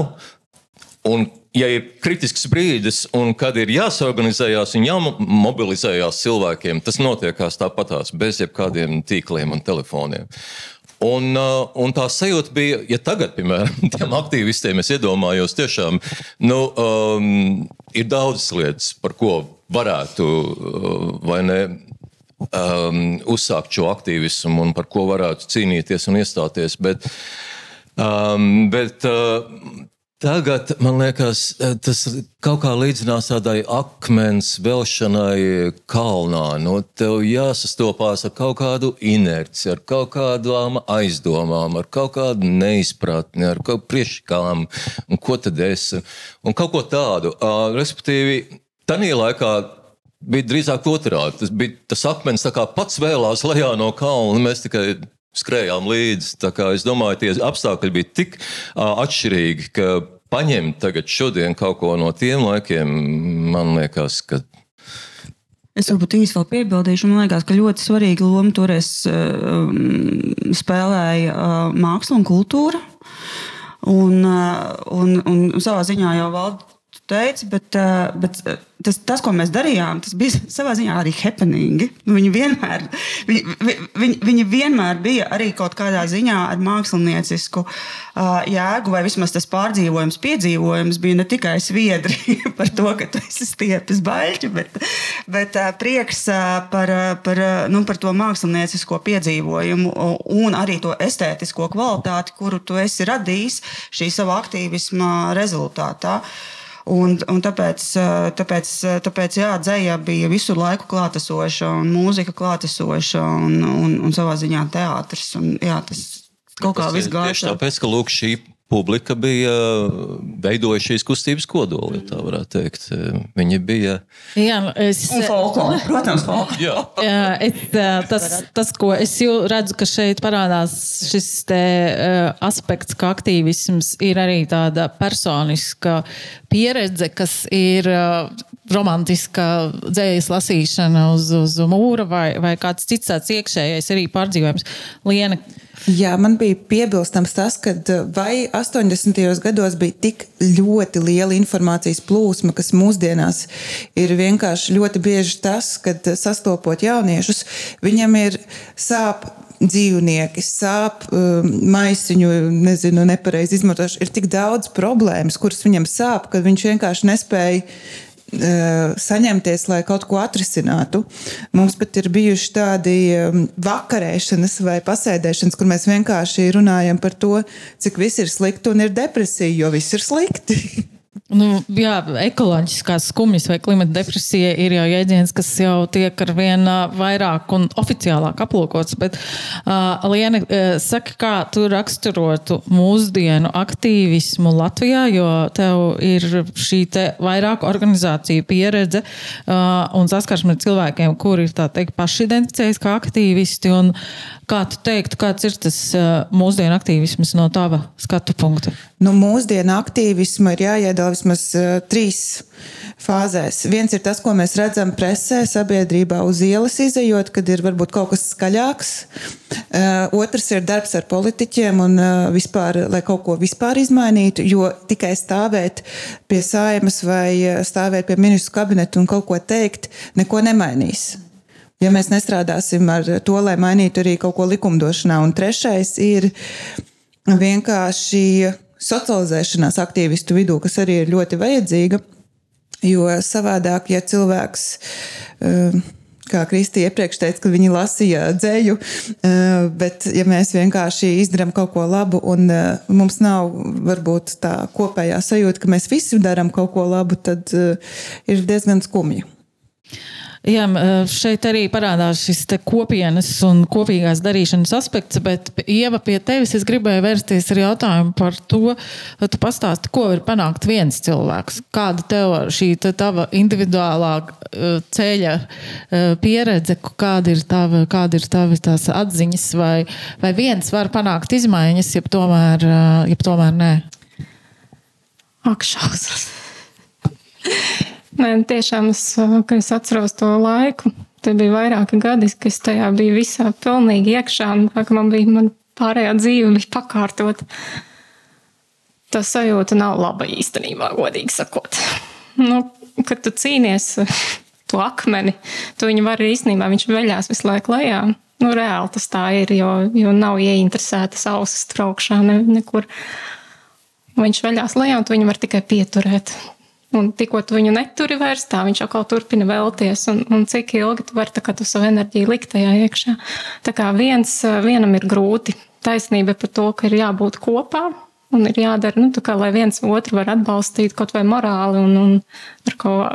Un, ja ir kritisks brīdis, un kad ir jāsorganizējās un jāmobilizējās cilvēkiem, tas notiekās tāpatās, bez jebkādiem tīkliem un telefoniem. Un, uh, un tā sajūta bija, ja tagad, piemēram, tiem aktīvistiem es iedomājos, tiešām nu, um, ir daudzas lietas, par ko varētu uh, ne. Um, uzsākt šo aktīvismu un par ko varētu cīnīties un iestāties. Bet, um, bet uh, Tagad man liekas, eh, tas kaut kā līdzinās tādai akmens velšanai kalnā. Nu, tev jāsastopās ar kaut kādu inerci, ar kaut kādām aizdomām, ar kaut kādu neizpratni, ar kaut priekškām, un ko tad es, un kaut ko tādu. Respektīvi, tajā laikā bija drīzāk otrādi. Tas bija tas akmens, kā pats vēlās lejā no kalna. Mēs tikai skrējām līdzi. Es domāju, tie apstākļi bija tik atšķirīgi, ka paņemt tagad šodien kaut ko no tiem laikiem, man liekas, ka. Es varbūt īsi vēl piebildīšu. Man liekas, ka ļoti svarīga loma toreiz uh, spēlēja uh, māksla un kultūra. Un, un, un savā ziņā jau valda teici, bet, bet tas, tas, ko mēs darījām, tas bija savā ziņā arī happening. Viņi vienmēr, viņi, viņi, viņi vienmēr bija arī kaut kādā ziņā ar māksliniecisku uh, jēgu, vai vismaz tas pārdzīvojums, piedzīvojums bija ne tikai sviedri par to, ka tu esi stiepis baļķi, bet, bet uh, prieks uh, par, par, nu, par to māksliniecisko piedzīvojumu un arī to estētisko kvalitāti, kuru tu esi radījis šī sava aktīvisma rezultātā. Uh, Un, un tāpēc, tāpēc, tāpēc jā, dzēja bija visu laiku klātesoša, un mūzika klātesoša, un, un, un savā ziņā teātris. Un, jā, tas kaut kā viss gāja. Tieši tāpēc, ka lūk, šī publika bija veidojusi šīs kustības kodolu, ja tā varētu teikt. Viņi bija. Jā, nu, es, un folklore, protams, folklore. Jā, es, tas, tas, ko es redzu, ka šeit parādās šis te, uh, aspekts, ka aktīvisms ir arī tāda personiska pieredze, kas ir. Romantiska dzīslas lasīšana uz, uz mūra vai, vai kāds cits tāds iekšējais arī pārdzīvojums. Liena, Jā, man bija piebilstams tas, ka eh, vai 80. gados bija tik ļoti liela informācijas plūsma, kas mūsdienās ir vienkārši ļoti bieži tas, kad eh, sastopot jauniešus, viņam ir sāp dzīvnieki, sāp um, maisiņu, nezinu, nepareizi izmantošana. Ir tik daudz problēmas, kuras viņam sāp, ka viņš vienkārši nespēja Eh, saņemties, lai kaut ko atrisinātu. Mums pat ir bijuši tādi vakarēšanas vai pasēdēšanas, kur mēs vienkārši runājam par to, cik viss ir slikti un ir depresija, jo viss ir slikti. Nu, jā, ekoloģiskās skumjas vai klimata depresija ir jau jēdziens, kas jau tiek ar vien vairāk un oficiālāk aplūkots. Bet, uh, Liena, uh, saka, kā tu raksturotu mūsdienu aktīvismu Latvijā, jo tev ir šī vairāku organizāciju pieredze uh, un saskarsme ar cilvēkiem, kuri ir teikt, paši identificējas kā aktīvisti. Un, kā tu teiktu, kāds ir tas uh, mūsdienu aktīvisms no tava skatu punkta? Nu, mūsdienu aktīvismu ir jāiedala vismaz uh, trīs fāzēs. Viens ir tas, ko mēs redzam presē, sabiedrībā uz ielas izējot, kad ir varbūt kaut kas skaļāks. Uh, otrs ir darbs ar politiķiem un uh, vispār, lai kaut ko vispār izmainītu, jo tikai stāvēt pie saimas vai stāvēt pie ministru kabineta un kaut ko teikt, neko nemainīs. Ja mēs nestrādāsim ar to, lai mainītu arī kaut ko likumdošanā, un trešais ir vienkārši socializēšanās aktīvistu vidū, kas arī ir ļoti vajadzīga. Jo savādāk, ja cilvēks, eh, kā Kristija iepriekš teica, ka viņi lasīja dzēju, eh, bet ja mēs vienkārši izdarām kaut ko labu un eh, mums nav varbūt tā kopējā sajūta, ka mēs visi darām kaut ko labu, tad ir diezgan skumji. Jā, šeit arī parādās šis kopienas un kopīgās darīšanas aspekts, bet Ieva pie tevis es gribēju vērsties ar jautājumu par to, tu pastāsti, ko var panākt viens cilvēks. Kāda tev šī te tava individuālā ceļa pieredze, kāda ir tava, kāda ir tava tās atziņas, vai, vai viens var panākt izmaiņas, ja tomēr, ja tomēr nē? Ak, šausmas! Nē, tiešām es, es atceros to laiku. Te bija vairāki gadi, kad es tajā biju visā pilnīgi iekšā. Man bija man pārējā dzīve bija pakārtot. Tā sajūta nav laba īstenībā, godīgi sakot. Nu, kad tu cīnies to akmeni, tu viņu vari īstenībā, viņš veļās visu laiku lejā. Nu, reāli tas tā ir, jo, jo nav ieinteresēta sauses traukšā ne, nekur. Viņš veļās lejā, un tu viņu var tikai pieturēt. Un tikko tu viņu neturi vairs, tā viņš atkal turpina vēlties. Un, un cik ilgi tu vari tu savu enerģiju likt tajā iekšā. Tā kā viens, vienam ir grūti. Taisnība par to, ka ir jābūt kopā un ir jādara, nu, kā, lai viens otru var atbalstīt kaut vai morāli un, un ar ko.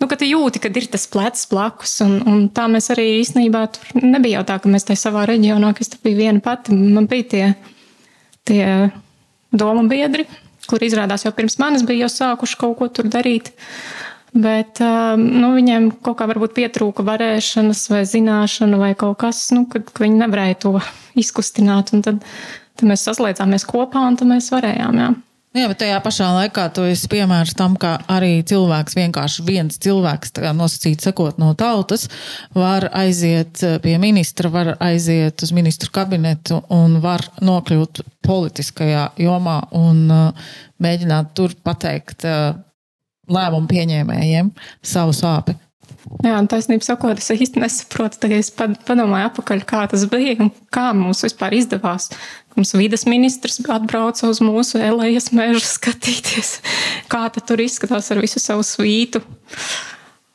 Nu, ka tu jūti, ka ir tas plecs blakus, un, un tā mēs arī īstenībā tur nebija jau tā, ka mēs tajā savā reģionā, kas tur bija viena pati, man bija tie, tie doma biedri, kur izrādās jau pirms manis bija jau sākuši kaut ko tur darīt. Bet um, nu, viņiem kaut kā varbūt pietrūka varēšanas vai zināšana vai kaut kas, nu, kad, ka viņi nevarēja to izkustināt. Un tad, tad mēs saslēdzāmies kopā un tad mēs varējām. Jā. Jā, bet tajā pašā laikā tu esi piemērs tam, ka arī cilvēks, vienkārši viens cilvēks, nosacīt sakot no tautas, var aiziet pie ministra, var aiziet uz ministru kabinetu un var nokļūt politiskajā jomā un uh, mēģināt tur pateikt uh, lēmumu pieņēmējiem savu sāpju. Jā, taisnība sakot, es īsti nesaprotu. Tagad es padomāju, apakaļ, kā tas bija un kā mums vispār izdevās. Mums vidas ministrs atbrauca uz mūsu elejas mežu skatīties, kā tur izskatās ar visu savu svītu.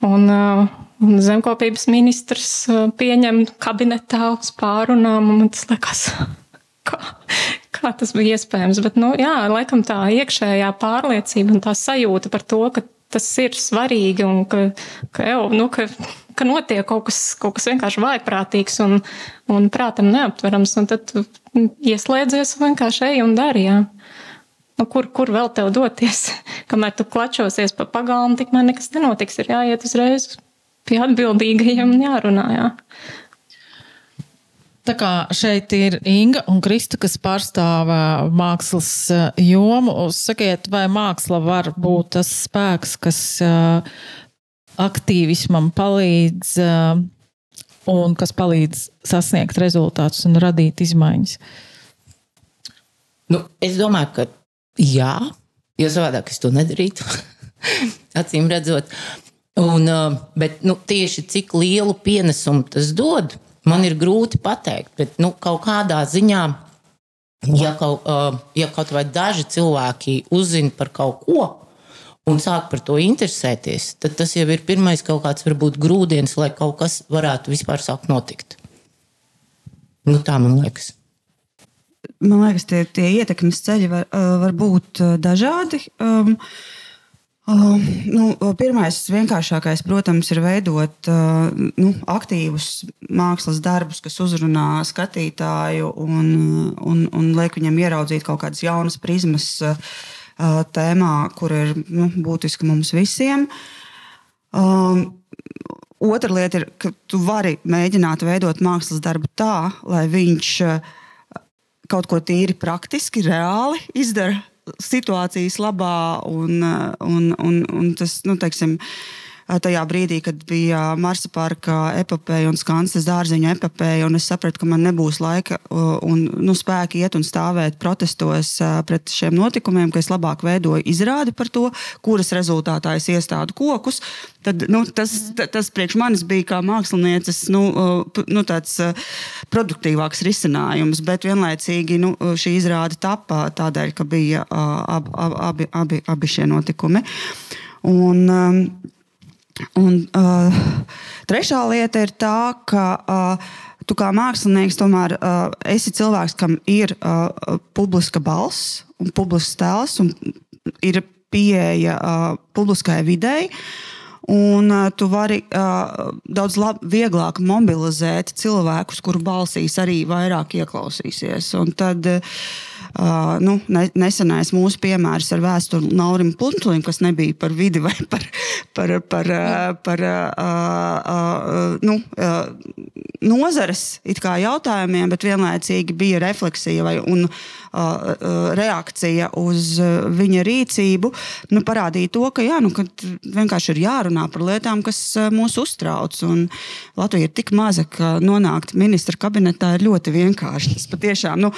Un, uh, un zemkopības ministrs uh, pieņem kabinetā uz pārunām, un tas liekas, kā, kā tas bija iespējams. Bet, nu, jā, laikam tā iekšējā pārliecība un tā sajūta par to, ka tas ir svarīgi un ka, ka, jau, nu, ka, ka notiek kaut kas, kaut kas vienkārši vājprātīgs un, un prātam neaptverams. Un tad ieslēdzies un vienkārši ej un dari. Jā. Nu, kur, kur vēl tev doties? Kamēr tu klačosies pa pagalmu, tikmēr nekas nenotiks. Ir jāiet uzreiz pie atbildīgajiem un jārunā. Jā. Tā kā šeit ir Inga un Krista, kas pārstāv mākslas jomu, sakiet, vai māksla var būt tas spēks, kas aktīvismam palīdz un kas palīdz sasniegt rezultātus un radīt izmaiņas? Nu, es domāju, ka jā, jo savādāk es to nedarītu. Acīm redzot. Un, bet nu, tieši cik lielu pienesumu tas dod, Man ir grūti pateikt, bet nu, kaut kādā ziņā, ja kaut, ja kaut vai daži cilvēki uzzina par kaut ko un sāk par to interesēties, tad tas jau ir pirmais kaut kāds varbūt grūdienis, lai kaut kas varētu vispār sākt notikt. Nu, tā man liekas. man liekas, tie, tie ietekmes ceļi var, var būt dažādi. Um, Uh, nu, pirmais, vienkāršākais, protams, ir veidot uh, nu, aktīvus mākslas darbus, kas uzrunā skatītāju un, un, un liek viņam ieraudzīt kaut kādas jaunas prizmas uh, tēmā, kur ir nu, būtiski mums visiem. Uh, Otra lieta ir, ka tu vari mēģināt veidot mākslas darbu tā, lai viņš kaut ko tīri praktiski, reāli izdara situācijas labā, un, un, un, un tas, nu, teiksim, tajā brīdī, kad bija Marsa parka epopeja un Skansas dārziņa epopeja, un es sapratu, ka man nebūs laika un nu, spēki iet un stāvēt protestos pret šiem notikumiem, ka es labāk veidoju izrādi par to, kuras rezultātā es iestādu kokus. Tad, nu, tas, tas priekš manis bija kā mākslinieces nu, nu, tāds produktīvāks risinājums, bet vienlaicīgi nu, šī izrāde tapā tādēļ, ka bija ab, ab, abi, abi, abi šie notikumi. Un, um, Un, uh, trešā lieta ir tā, ka uh, tu kā mākslinieks tomēr uh, esi cilvēks, kam ir uh, publiska balss un publisks tēls un ir pieeja uh, publiskai videi. Un uh, tu vari uh, daudz lab, vieglāk mobilizēt cilvēkus, kuru balsīs arī vairāk ieklausīsies. Un tad, uh, Uh, nu, ne, nesenais mūsu piemērs ar vēsturi Naurim Puntulim, kas nebija par vidi vai par, par, par, par, par uh, uh, nu, nozares jautājumiem, bet vienlaicīgi bija refleksija vai, un reakcija uz viņa rīcību. Nu, parādīja to, ka, jā, nu, ka vienkārši ir jārunā par lietām, kas mūs uztrauc. Un Latvija ir tik maza, ka nonākt ministra kabinetā ir ļoti vienkārši. Tas patiešām nu,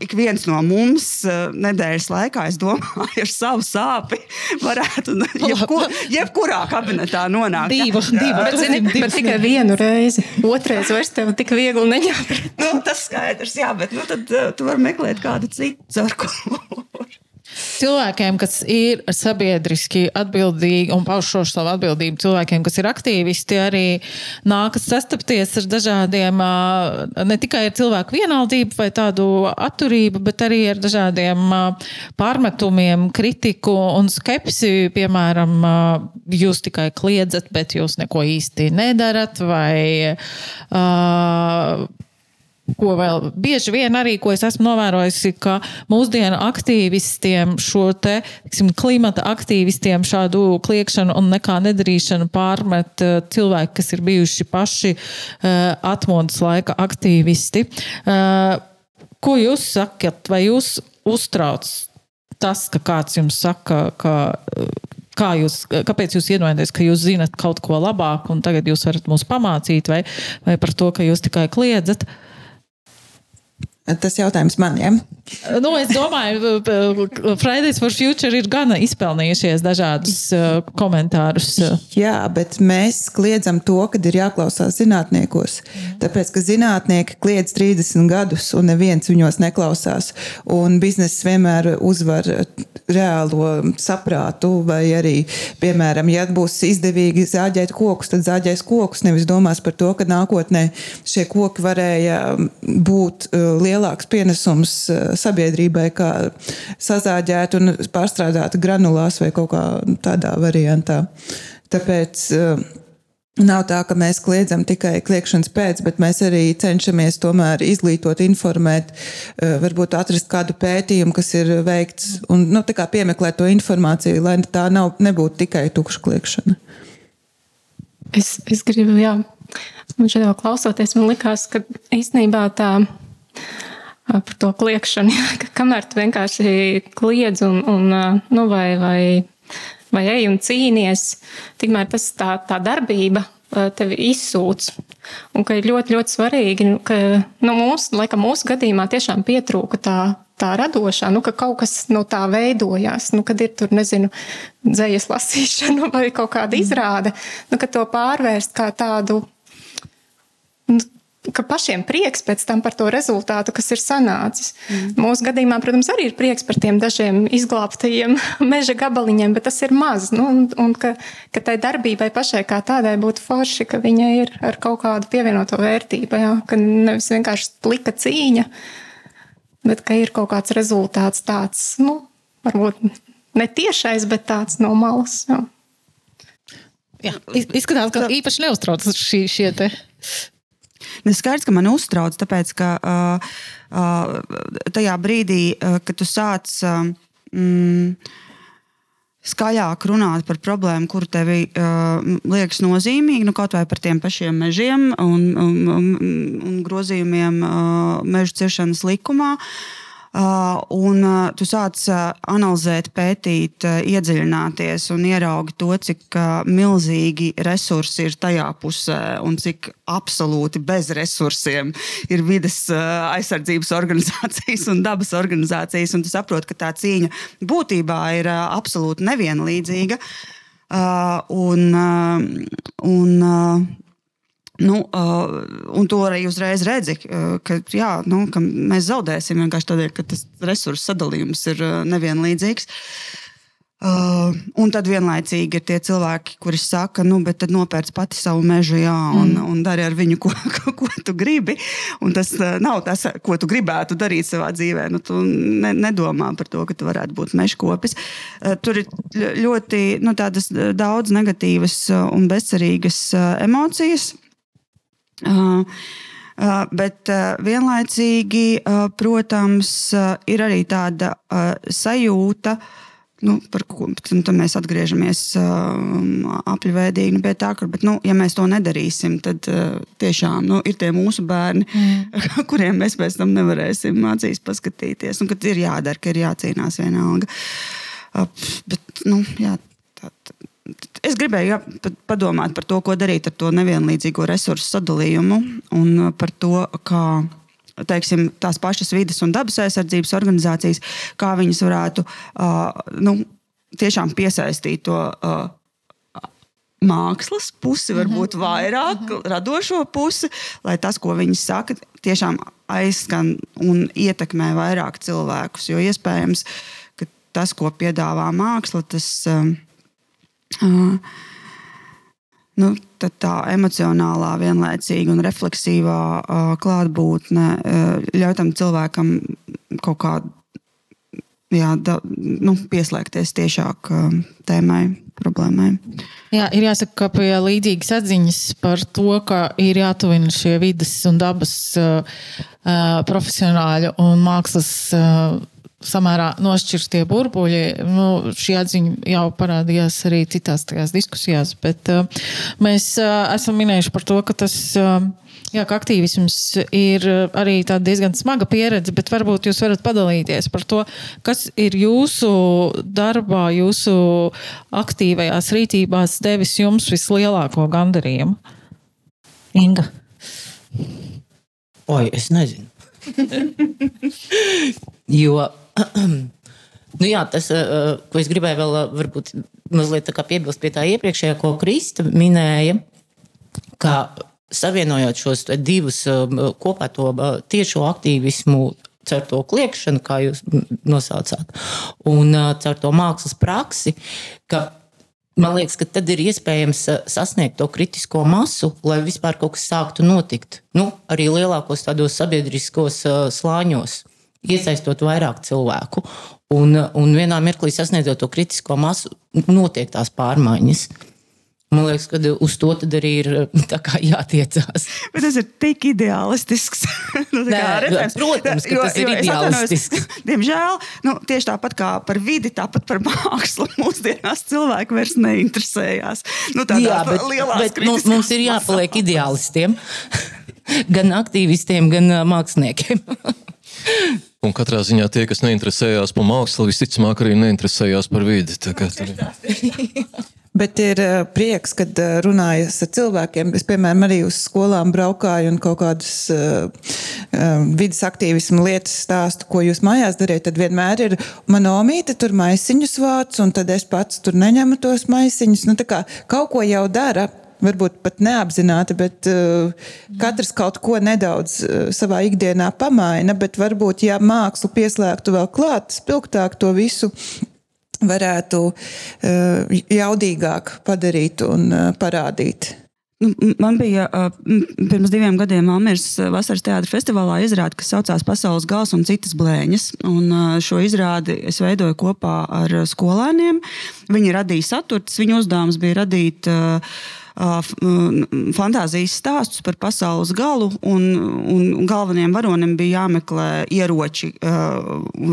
ik viens no mums nedēļas laikā, es domāju, ar savu sāpi varētu jebkur, jebkurā kabinetā nonākt. Divu, divu, bet, zini, bet tikai vienu reizi. Otrais vairs tev tik viegli neņemt. nu, tas skaidrs, jā, bet nu, tad tu vari meklēt kādu citu, ar ko cilvēkiem, kas ir sabiedriski atbildīgi un pauž šo savu atbildību, cilvēkiem, kas ir aktīvisti, arī nākas sastapties ar dažādiem, ne tikai ar cilvēku vienaldību vai tādu atturību, bet arī ar dažādiem pārmetumiem, kritiku un skepsi. Piemēram, jūs tikai kliedzat, bet jūs neko īsti nedarat, vai uh, ko vēl bieži vien arī, ko es esmu novērojusi, ka mūsdienu aktīvistiem, šo te tiksim, klimata aktīvistiem šādu kliekšanu un nekā nedarīšanu pārmet uh, cilvēki, kas ir bijuši paši uh, atmodas laika aktīvisti. Uh, ko jūs sakat, vai jūs uztrauc tas, ka kāds jums saka, ka kā jūs, kāpēc jūs iedomājaties, ka jūs zinat kaut ko labāk, un tagad jūs varat mūs pamācīt, vai, vai par to, ka jūs tikai kliedzat? Uh, Tas jautājums man, ja? Nu, es domāju, Fridays for Future ir gana izpelnījušies dažādus uh, komentārus. Jā, bet mēs kliedzam to, kad ir jāklausās zinātniekos. Tāpēc, ka zinātnieki kliedz 30 gadus un neviens viņos neklausās. Un bizness vienmēr uzvar reālo saprātu, vai arī, piemēram, ja būs izdevīgi zāģēt kokus, tad zāģēs kokus. Nevis domās par to, ka nākotnē šie koki varēja būt lielāki lielāks pienesums eh, sabiedrībai, kā sazāģēt un pārstrādāt granulās vai kaut kā tādā variantā. Tāpēc eh, Nav tā, ka mēs kliedzam tikai kliegšanas pēc, bet mēs arī cenšamies tomēr izglītot, informēt, eh, varbūt atrast kādu pētījumu, kas ir veikts, un nu, piemeklēt to informāciju, lai tā nav, nebūtu tikai tukša kliegšana. Es, es gribu, jā, man šeit klausoties, man likās, ka īstenībā tā par to kliekšanu. Jā, ka kamēr tu vienkārši kliedz un, un nu, vai, vai, vai ej un cīnies, tikmēr tas tā, tā darbība tevi izsūc. Un ka ir ļoti, ļoti svarīgi, nu, ka nu, mūsu, laikam, mūsu gadījumā tiešām pietrūka tā, tā radošā, nu, ka kaut kas no tā veidojās. Nu, kad ir tur, nezinu, dzējas lasīšana vai kaut kāda izrāde, nu, ka to pārvērst kā tādu. Nu, ka pašiem prieks pēc tam par to rezultātu, kas ir sanācis. Mm. Mūsu gadījumā, protams, arī ir prieks par tiem dažiem izglābtajiem meža gabaliņiem, bet tas ir maz. Nu, un, un ka, ka tai darbībai pašai kā tādai būtu forši, ka viņa ir ar kaut kādu pievienoto vērtību, jā, ka nevis vienkārši plika cīņa. bet ka ir kaut kāds rezultāts tāds, nu, varbūt ne tiešais, bet tāds no malas. Jā. Jā, izskatās, ka īpaši neuztraucas šī, šie te. Nu, skaidrs, ka man uztrauc, tāpēc, ka uh, uh, tajā brīdī, uh, kad tu sāc uh, mm, skaļāk runāt par problēmu, kur tev uh, liekas nozīmīgi, nu, kaut vai par tiem pašiem mežiem un, un, un, un grozījumiem uh, meža ciršanas likumā. Uh, un uh, tu sāc uh, analizēt, pētīt, iedziļināties un ieraugi to, cik milzīgi resursi ir tajā pusē un cik absolūti bez resursiem ir vidas aizsardzības organizācijas un dabas organizācijas. Un tu saproti, ka tā cīņa būtībā ir absolūti nevienlīdzīga. Un, un, Nu, uh, un to arī uzreiz redzi, ka, jā, nu, ka mēs zaudēsim vienkārši tādēļ, ka tas resursu sadalījums ir nevienlīdzīgs. Uh, un tad vienlaicīgi ir tie cilvēki, kuri saka, nu, bet tad nopērc pati savu mežu, jā, un, mm. un dari ar viņu, ko, ko, ko tu gribi. Un tas uh, nav tas, ko tu gribētu darīt savā dzīvē. Nu, tu ne, nedomā par to, ka tu varētu būt mežkopis. Uh, tur ir ļoti nu, daudz negatīvas un bezcerīgas uh, emocijas. Bet vienlaicīgi, protams, ir arī tāda sajūta, nu, par ko mēs atgriežamies apļuvēdīgi nu, pie tā, ka, bet, nu, ja mēs to nedarīsim, tad tiešām nu, ir tie mūsu bērni, mm. kuriem mēs pēc tam nevarēsim acīs paskatīties, un kad ir jādara, ka ir jācīnās vienalga. Bet, nu, jā, tā, tā, Es gribēju jā, padomāt par to, ko darīt ar to nevienlīdzīgo resursu sadalījumu un par to, kā teiksim, tās pašas vidas un dabas aizsardzības organizācijas, kā viņas varētu uh, nu, tiešām piesaistīt to. Uh, Mākslas pusi, varbūt mhm. vairāk, mhm. radošo pusi, lai tas, ko viņi saka, tiešām aizskan un ietekmē vairāk cilvēkus. Jo iespējams, ka tas, ko piedāvā māksla, tas uh, Uh, nu, tā emocionālā, vienlaicīga un refleksīvā uh, klātbūtne uh, ļauj tam cilvēkam kaut kā jā, da, nu, pieslēgties tiešāk uh, tēmai, problēmai. Jā, ir jāsaka, ka pie līdzīgas atziņas par to, ka ir jātuvina šie vidas un dabas uh, profesionāļu un mākslas. Uh, samērā nošķirstie burbuļi. Nu, šī atziņa jau parādījās arī citās diskusijās, bet uh, mēs uh, esam minējuši par to, ka tas. Uh, Jā, ka aktīvisms ir arī diezgan smaga pieredze, bet varbūt jūs varat padalīties par to, kas ir jūsu darbā, jūsu aktīvajās rīcībās devis jums vislielāko gandarījumu. Inga. Oi, es nezinu. jo nu jā, tas, eh, eh, ko es gribēju vēl eh, varbūt mazliet piebilst pie tā iepriekšējā, ko Krista minēja, ka savienojot šos divus kopā to tiešo aktīvismu caur to kliēkšanu, kā jūs nosaucāt, un caur to mākslas praksi, ka man liekas, ka tad ir iespējams sasniegt to kritisko masu, lai vispār kaut kas sāktu notikt. Nu, arī lielākos tādos sabiedriskos slāņos iesaistot vairāk cilvēku. Un, un vienā mirklī sasniedzot to kritisko masu, notiek tās pārmaiņas. Man liekas, ka uz to arī ir jātiecās. Bet tas ir tik ideālistisks. nu, Nē, redzams, protams, ka jo, tas ir ideālistisks. Diemžēl nu, tieši tāpat kā par vidi, tāpat par mākslu mūsdienās cilvēki vairs neinteresējās. Nu, Jā, bet, bet mums, mums ir jāpaliek ideālistiem. gan aktīvistiem, gan māksliniekiem. Un katrā ziņā tie, kas neinteresējās par mākslu, visticamāk arī neinteresējās par vidi. Bet ir eh, prieks, kad eh, runājas ar cilvēkiem. Es, piemēram, arī uz skolām braukāju un kaut kādas uh, vidas aktīvismu lietas stāstu, ko jūs mājās dariet. Tad vienmēr ir mana omīte, tur maisiņus vāc, un tad es pats tur neņemu tos maisiņus. Nu, kā, kaut ko jau dara varbūt pat neapzināti, bet uh, katrs kaut ko nedaudz uh, savā ikdienā pamaina. Bet varbūt, ja mākslu pieslēgtu vēl klāt, spilgtāk to visu varētu uh, jaudīgāk padarīt un uh, parādīt. Nu, man bija m, pirms diviem gadiem Almīras vasaras teātris festivālā izrāde, kas saucās Pasaules gals un citas blēņas. Un, šo izrādi es veidoju kopā ar skolēniem. Viņi radīja saturus, viņu uzdevums bija radīt. Fantāzijas stāstus par pasaules galu, un, un galvenajiem varonim bija jāmeklē ieroči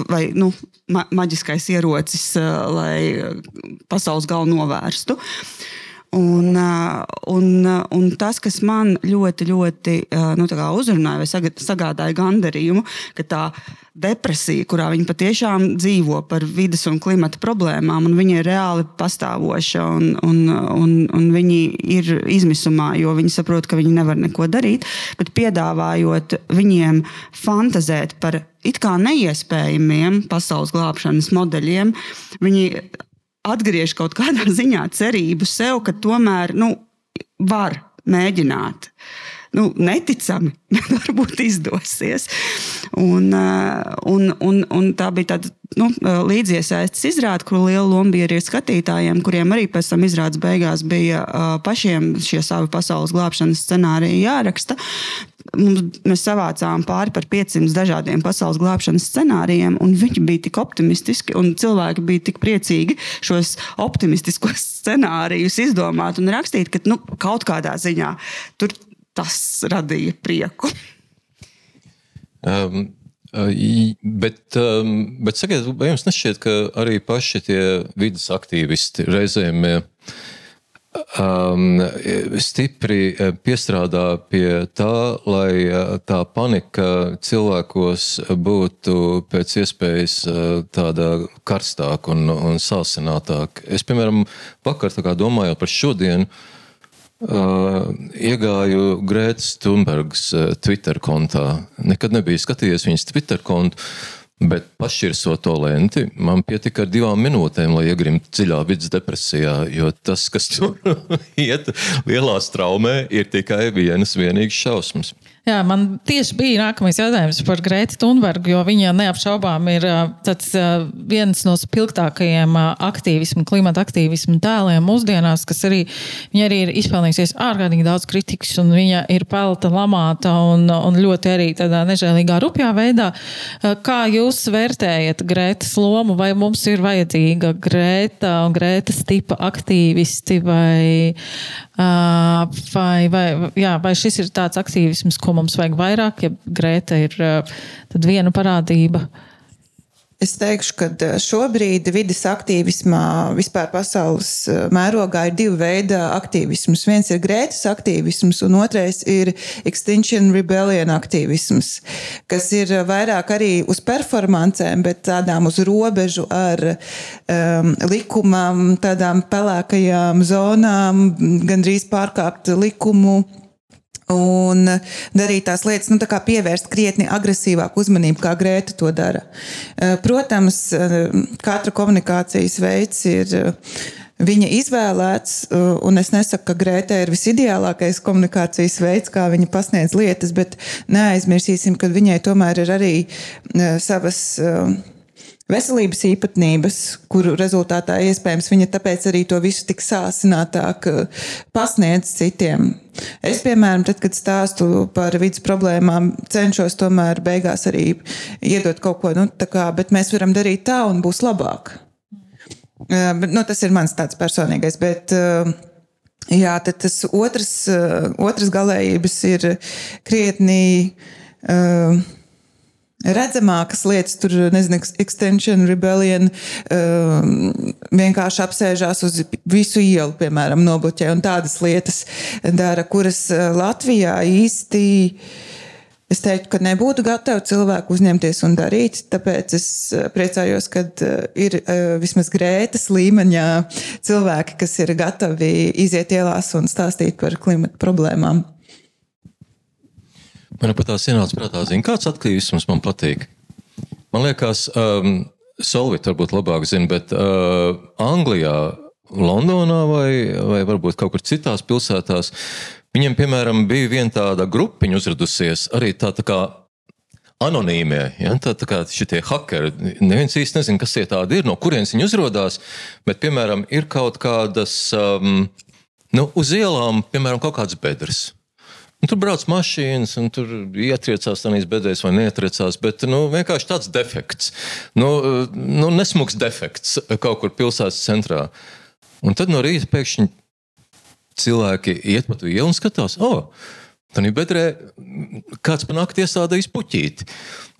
vai nu, ma maģiskais ierocis, lai pasaules galu novērstu. Un, un, un tas, kas man ļoti, ļoti nu, uzrunāja vai sagādāja gandarījumu, ka tā depresija, kurā viņi patiešām dzīvo par vidas un klimata problēmām, un viņi ir reāli pastāvoša, un, un, un, un viņi ir izmisumā, jo viņi saprot, ka viņi nevar neko darīt, bet piedāvājot viņiem fantazēt par it kā neiespējamiem pasaules glābšanas modeļiem, viņi atgriež kaut kādā ziņā cerību sev, ka tomēr nu, var mēģināt. Nu, neticami, varbūt izdosies. Un, eh, un, un, un tā bija tāda nu, līdziesaistes izrāde, kur liela loma bija arī skatītājiem, kuriem arī pēc tam izrādes beigās bija eh, pašiem šie savi pasaules glābšanas scenāriji jāraksta. Mums, mēs savācām pāri par 500 dažādiem pasaules glābšanas scenārijiem, un viņi bija tik optimistiski, un cilvēki bija tik priecīgi šos optimistiskos scenārijus izdomāt un rakstīt, ka nu, kaut kādā ziņā tur tas radīja prieku. Um, uh, bet, um, bet sakiet, vai jums nešķiet, ka arī paši tie vidas aktīvisti reizēm uh, um, stipri uh, piestrādā pie tā, lai tā panika cilvēkos būtu pēc iespējas tāda karstāka un, un sāsinātāka? Es, piemēram, vakar domāju par šodienu. Uh, iegāju Grētas Thunbergas uh, Twitter kontā. Nekad nebiju skatījies viņas Twitter kontu, bet pašķirsot to lenti, man pietika ar divām minūtēm, lai iegrimtu dziļā vidus depresijā. Jo tas, kas tur iet lielā straumē, ir tikai vienas vienīgas šausmas. Jā, man tieši bija nākamais jautājums par Grētu Thunbergu, jo viņa neapšaubām ir tāds, viens no spilgtākajiem aktīvismu, klimata aktīvismu tēliem mūsdienās, kas arī, viņa arī ir izpelnījusies ārkārtīgi daudz kritikas, un viņa ir pelta lamāta un, un ļoti arī tādā nežēlīgā rupjā veidā. Kā jūs vērtējat Grētas lomu, vai mums ir vajadzīga Grēta un Grētas tipa aktīvisti, vai, vai, vai, jā, vai šis ir tāds aktīvisms, ko mums vajag vairāk, ja Grēta ir tad viena parādība? Es teikšu, ka eh, šobrīd vidas aktīvismā vispār pasaules eh, mērogā ir divi veidi aktīvisms. Viens ir Grētas aktīvisms, un otrais ir Extinction Rebellion aktīvisms, kas ir vairāk arī uz performancēm, bet tādām uz robežu ar um, likumam, tādām pelēkajām zonām, gandrīz pārkāpt likumu un darīt tās lietas, nu, tā kā pievērst krietni agresīvāku uzmanību, kā Grēta to dara. Eh, Protams, eh, katra komunikācijas veids ir eh, viņa izvēlēts, un es nesaku, ka Grēta ir visideālākais komunikācijas veids, kā viņa pasniedz lietas, bet neaizmirsīsim, ka viņai tomēr ir arī savas veselības īpatnības, kuru rezultātā iespējams viņa tāpēc arī to visu tik sāsinātāk eh, pasniedz citiem. Es, piemēram, tad, kad stāstu par vidas problēmām, cenšos tomēr beigās arī iedot kaut ko, nu, tā kā, bet mēs varam darīt tā un būs labāk. Eh, Nu, tas ir mans tāds personīgais, bet eh, jā, tas otrs, otrs galējības ir krietni. Uh, redzamākas lietas, tur, nezinu, extension, rebellion, um, vienkārši apsēžās uz visu ielu, piemēram, nobloķē un tādas lietas dara, kuras uh, Latvijā īsti. Es teiktu, ka nebūtu gatavi cilvēku uzņemties un darīt. Tāpēc es uh, priecājos, ka uh, ir vismaz grētas līmeņā cilvēki, kas ir gatavi iziet ielās un stāstīt par klimata problēmām. Man pat tās ienāca prātā, zina, kāds aktīvisms man patīk. Man liekas, um, Solvit varbūt labāk zina, bet uh, Anglijā, Londonā vai, vai varbūt kaut kur citās pilsētās, viņiem, piemēram, bija viena tāda grupiņa uzradusies, arī tā, tā kā anonīmie. Ja? Tā, tā kā šie hackeri, neviens īsti nezina, kas tie tādi ir, no kurienes viņi uzrādās. Bet, piemēram, ir kaut kādas um, Nu, uz ielām, piemēram, kaut kāds bedres. Un tur brauc mašīnas, un tur ietriecās tādā bedrēs vai neietriecās. Bet nu, vienkārši tāds defekts, nu, nu, nesmugs defekts kaut kur pilsētas centrā. Un tad no rīta pēkšņi cilvēki iet pa ielu un skatās, oh, tā ir bedrē, kāds pa nakti iestādījis puķīti.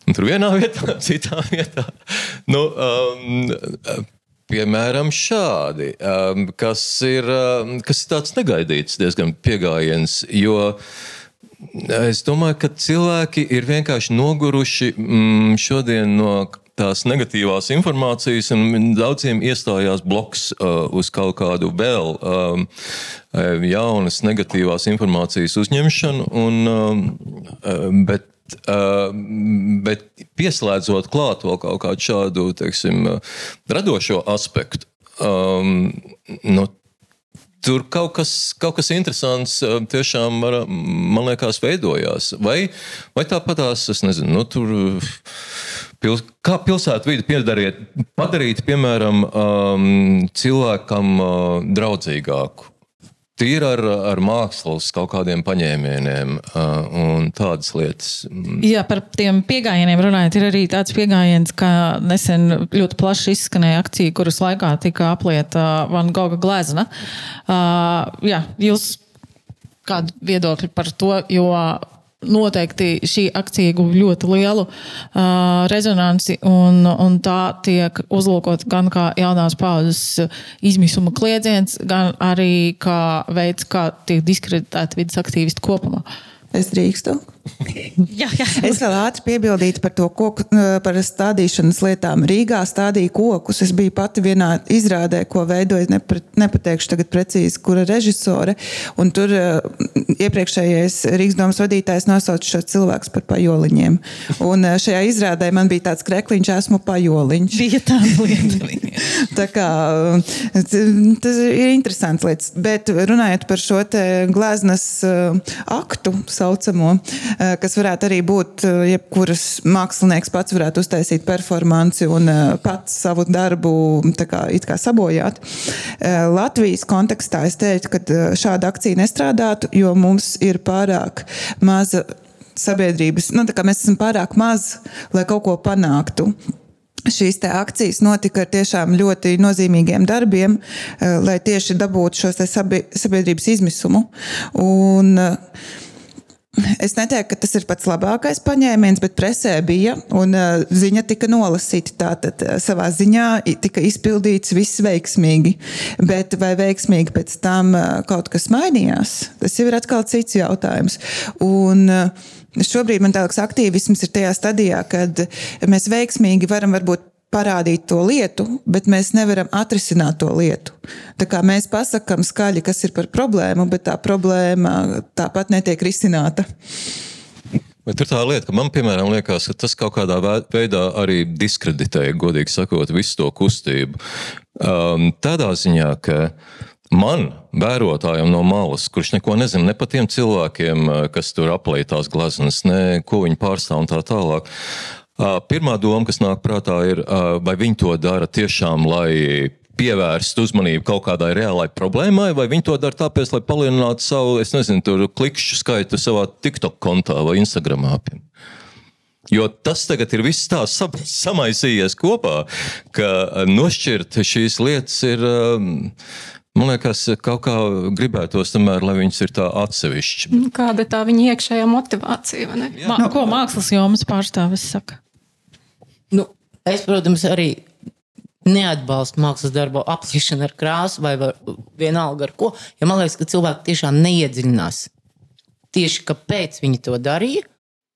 Un tur vienā vietā, citā vietā. Nu, um, Piemēram, šādi, um, kas, ir, um, kas ir tāds negaidīts, diezgan pieejams. Jo es domāju, ka cilvēki ir vienkārši noguruši mm, šodien no tās negatīvās informācijas, un daudziem iestājās bloks uh, uz kaut kādu vēl um, jaunas negatīvās informācijas uzņemšanu. Un, um, bet Uh, bet pieslēdzot klāt vēl kaut kādu šādu teiksim, radošo aspektu, um, nu, tur kaut kas, kaut kas interesants tiešām, man liekas, veidojās. Vai, vai tāpatās, es nezinu, nu, tur. Pils, kā pilsētu vidi padarīt, piemēram, um, cilvēkam uh, draudzīgāku? Tīri ar, ar mākslas kaut kādiem paņēmieniem uh, un tādas lietas. Jā, par tiem pieejamiem runājot, ir arī tāds pieejams, ka nesen ļoti plaši izskanēja akcija, kuras laikā tika aplieta Van Gogha glezna. Uh, jā, jūs kādu viedokli par to, jo noteikti šī akcija guva ļoti lielu uh, rezonanci, un, un tā tiek uzlūkota gan kā jaunās paudzes izmisuma kliedziens, gan arī kā veids, kā tiek diskreditēti vidas aktīvisti kopumā. Es drīkstu jā, jā. Es vēl ātri piebildītu par to koku, par stādīšanas lietām. Rīgā stādīja kokus. Es biju pati vienā izrādē, ko veidoja, nepre, nepateikšu tagad precīzi, kura režisore. Un tur iepriekšējais Rīgas domas vadītājs nosauca šo cilvēku par pajoliņiem. Un šajā izrādē man bija tāds krekliņš, esmu pajoliņš. Bija tāda lieta. tā kā tas ir interesants lietas. Bet runājot par šo gleznas aktu saucamo, Eh, kas varētu arī būt, eh, jebkuras mākslinieks pats varētu uztaisīt performanci un eh, pats savu darbu kā, kā sabojāt. Latvijas kontekstā es teiktu, ka šāda akcija nestrādātu, jo mums ir pārāk maza sabiedrības, nu, mēs esam pārāk maz, lai kaut ko panāktu šīs akcijas notika ar tiešām ļoti nozīmīgiem darbiem, lai tieši dabūtu šo sabiedrības izmisumu. Un, Es neteiktu, ka tas ir pats labākais paņēmiens, bet presē bija un uh, ziņa tika nolasīta. Tātad uh, savā ziņā tika izpildīts viss veiksmīgi. Bet vai veiksmīgi pēc tam uh, kaut kas mainījās, tas jau ir atkal cits jautājums. Un, uh, Šobrīd man liekas, aktīvisms ir tajā stadijā, kad mēs veiksmīgi varam varbūt parādīt to lietu, bet mēs nevaram atrisināt to lietu. Tā kā mēs pasakām skaļi, kas ir par problēmu, bet tā problēma tāpat netiek risināta. Bet ir tā lieta, ka man, piemēram, liekas, ka tas kaut kādā veidā arī diskreditē, godīgi sakot, visu to kustību. Um, tādā ziņā, ka man, vērotājam no malas, kurš neko nezina ne par tiem cilvēkiem, kas tur aplītās gleznas, ne ko viņi pārstāv un tā tālāk, Pirmā doma, kas nāk prātā, ir, vai viņi to dara tiešām, lai pievērst uzmanību kaut kādai reālai problēmai, vai viņi to dara tāpēc, lai palielinātu savu, es nezinu, klikšķu skaitu savā TikTok kontā vai Instagramā. Jo tas tagad ir viss tā samaisījies kopā, ka nošķirt šīs lietas ir. Man liekas, kaut kā gribētos, tomēr, lai viņas ir tā atsevišķi. Kāda ir tā viņa iekšējā motivācija? Ma, ko mākslas jomas pārstāvis saka? Nu, es, protams, arī neatbalstu mākslas darbu apliešanu ar krāsu vai var, vienalga ar ko. Ja man liekas, ka cilvēki tiešām neiedziļinās tieši kāpēc viņi to darīja.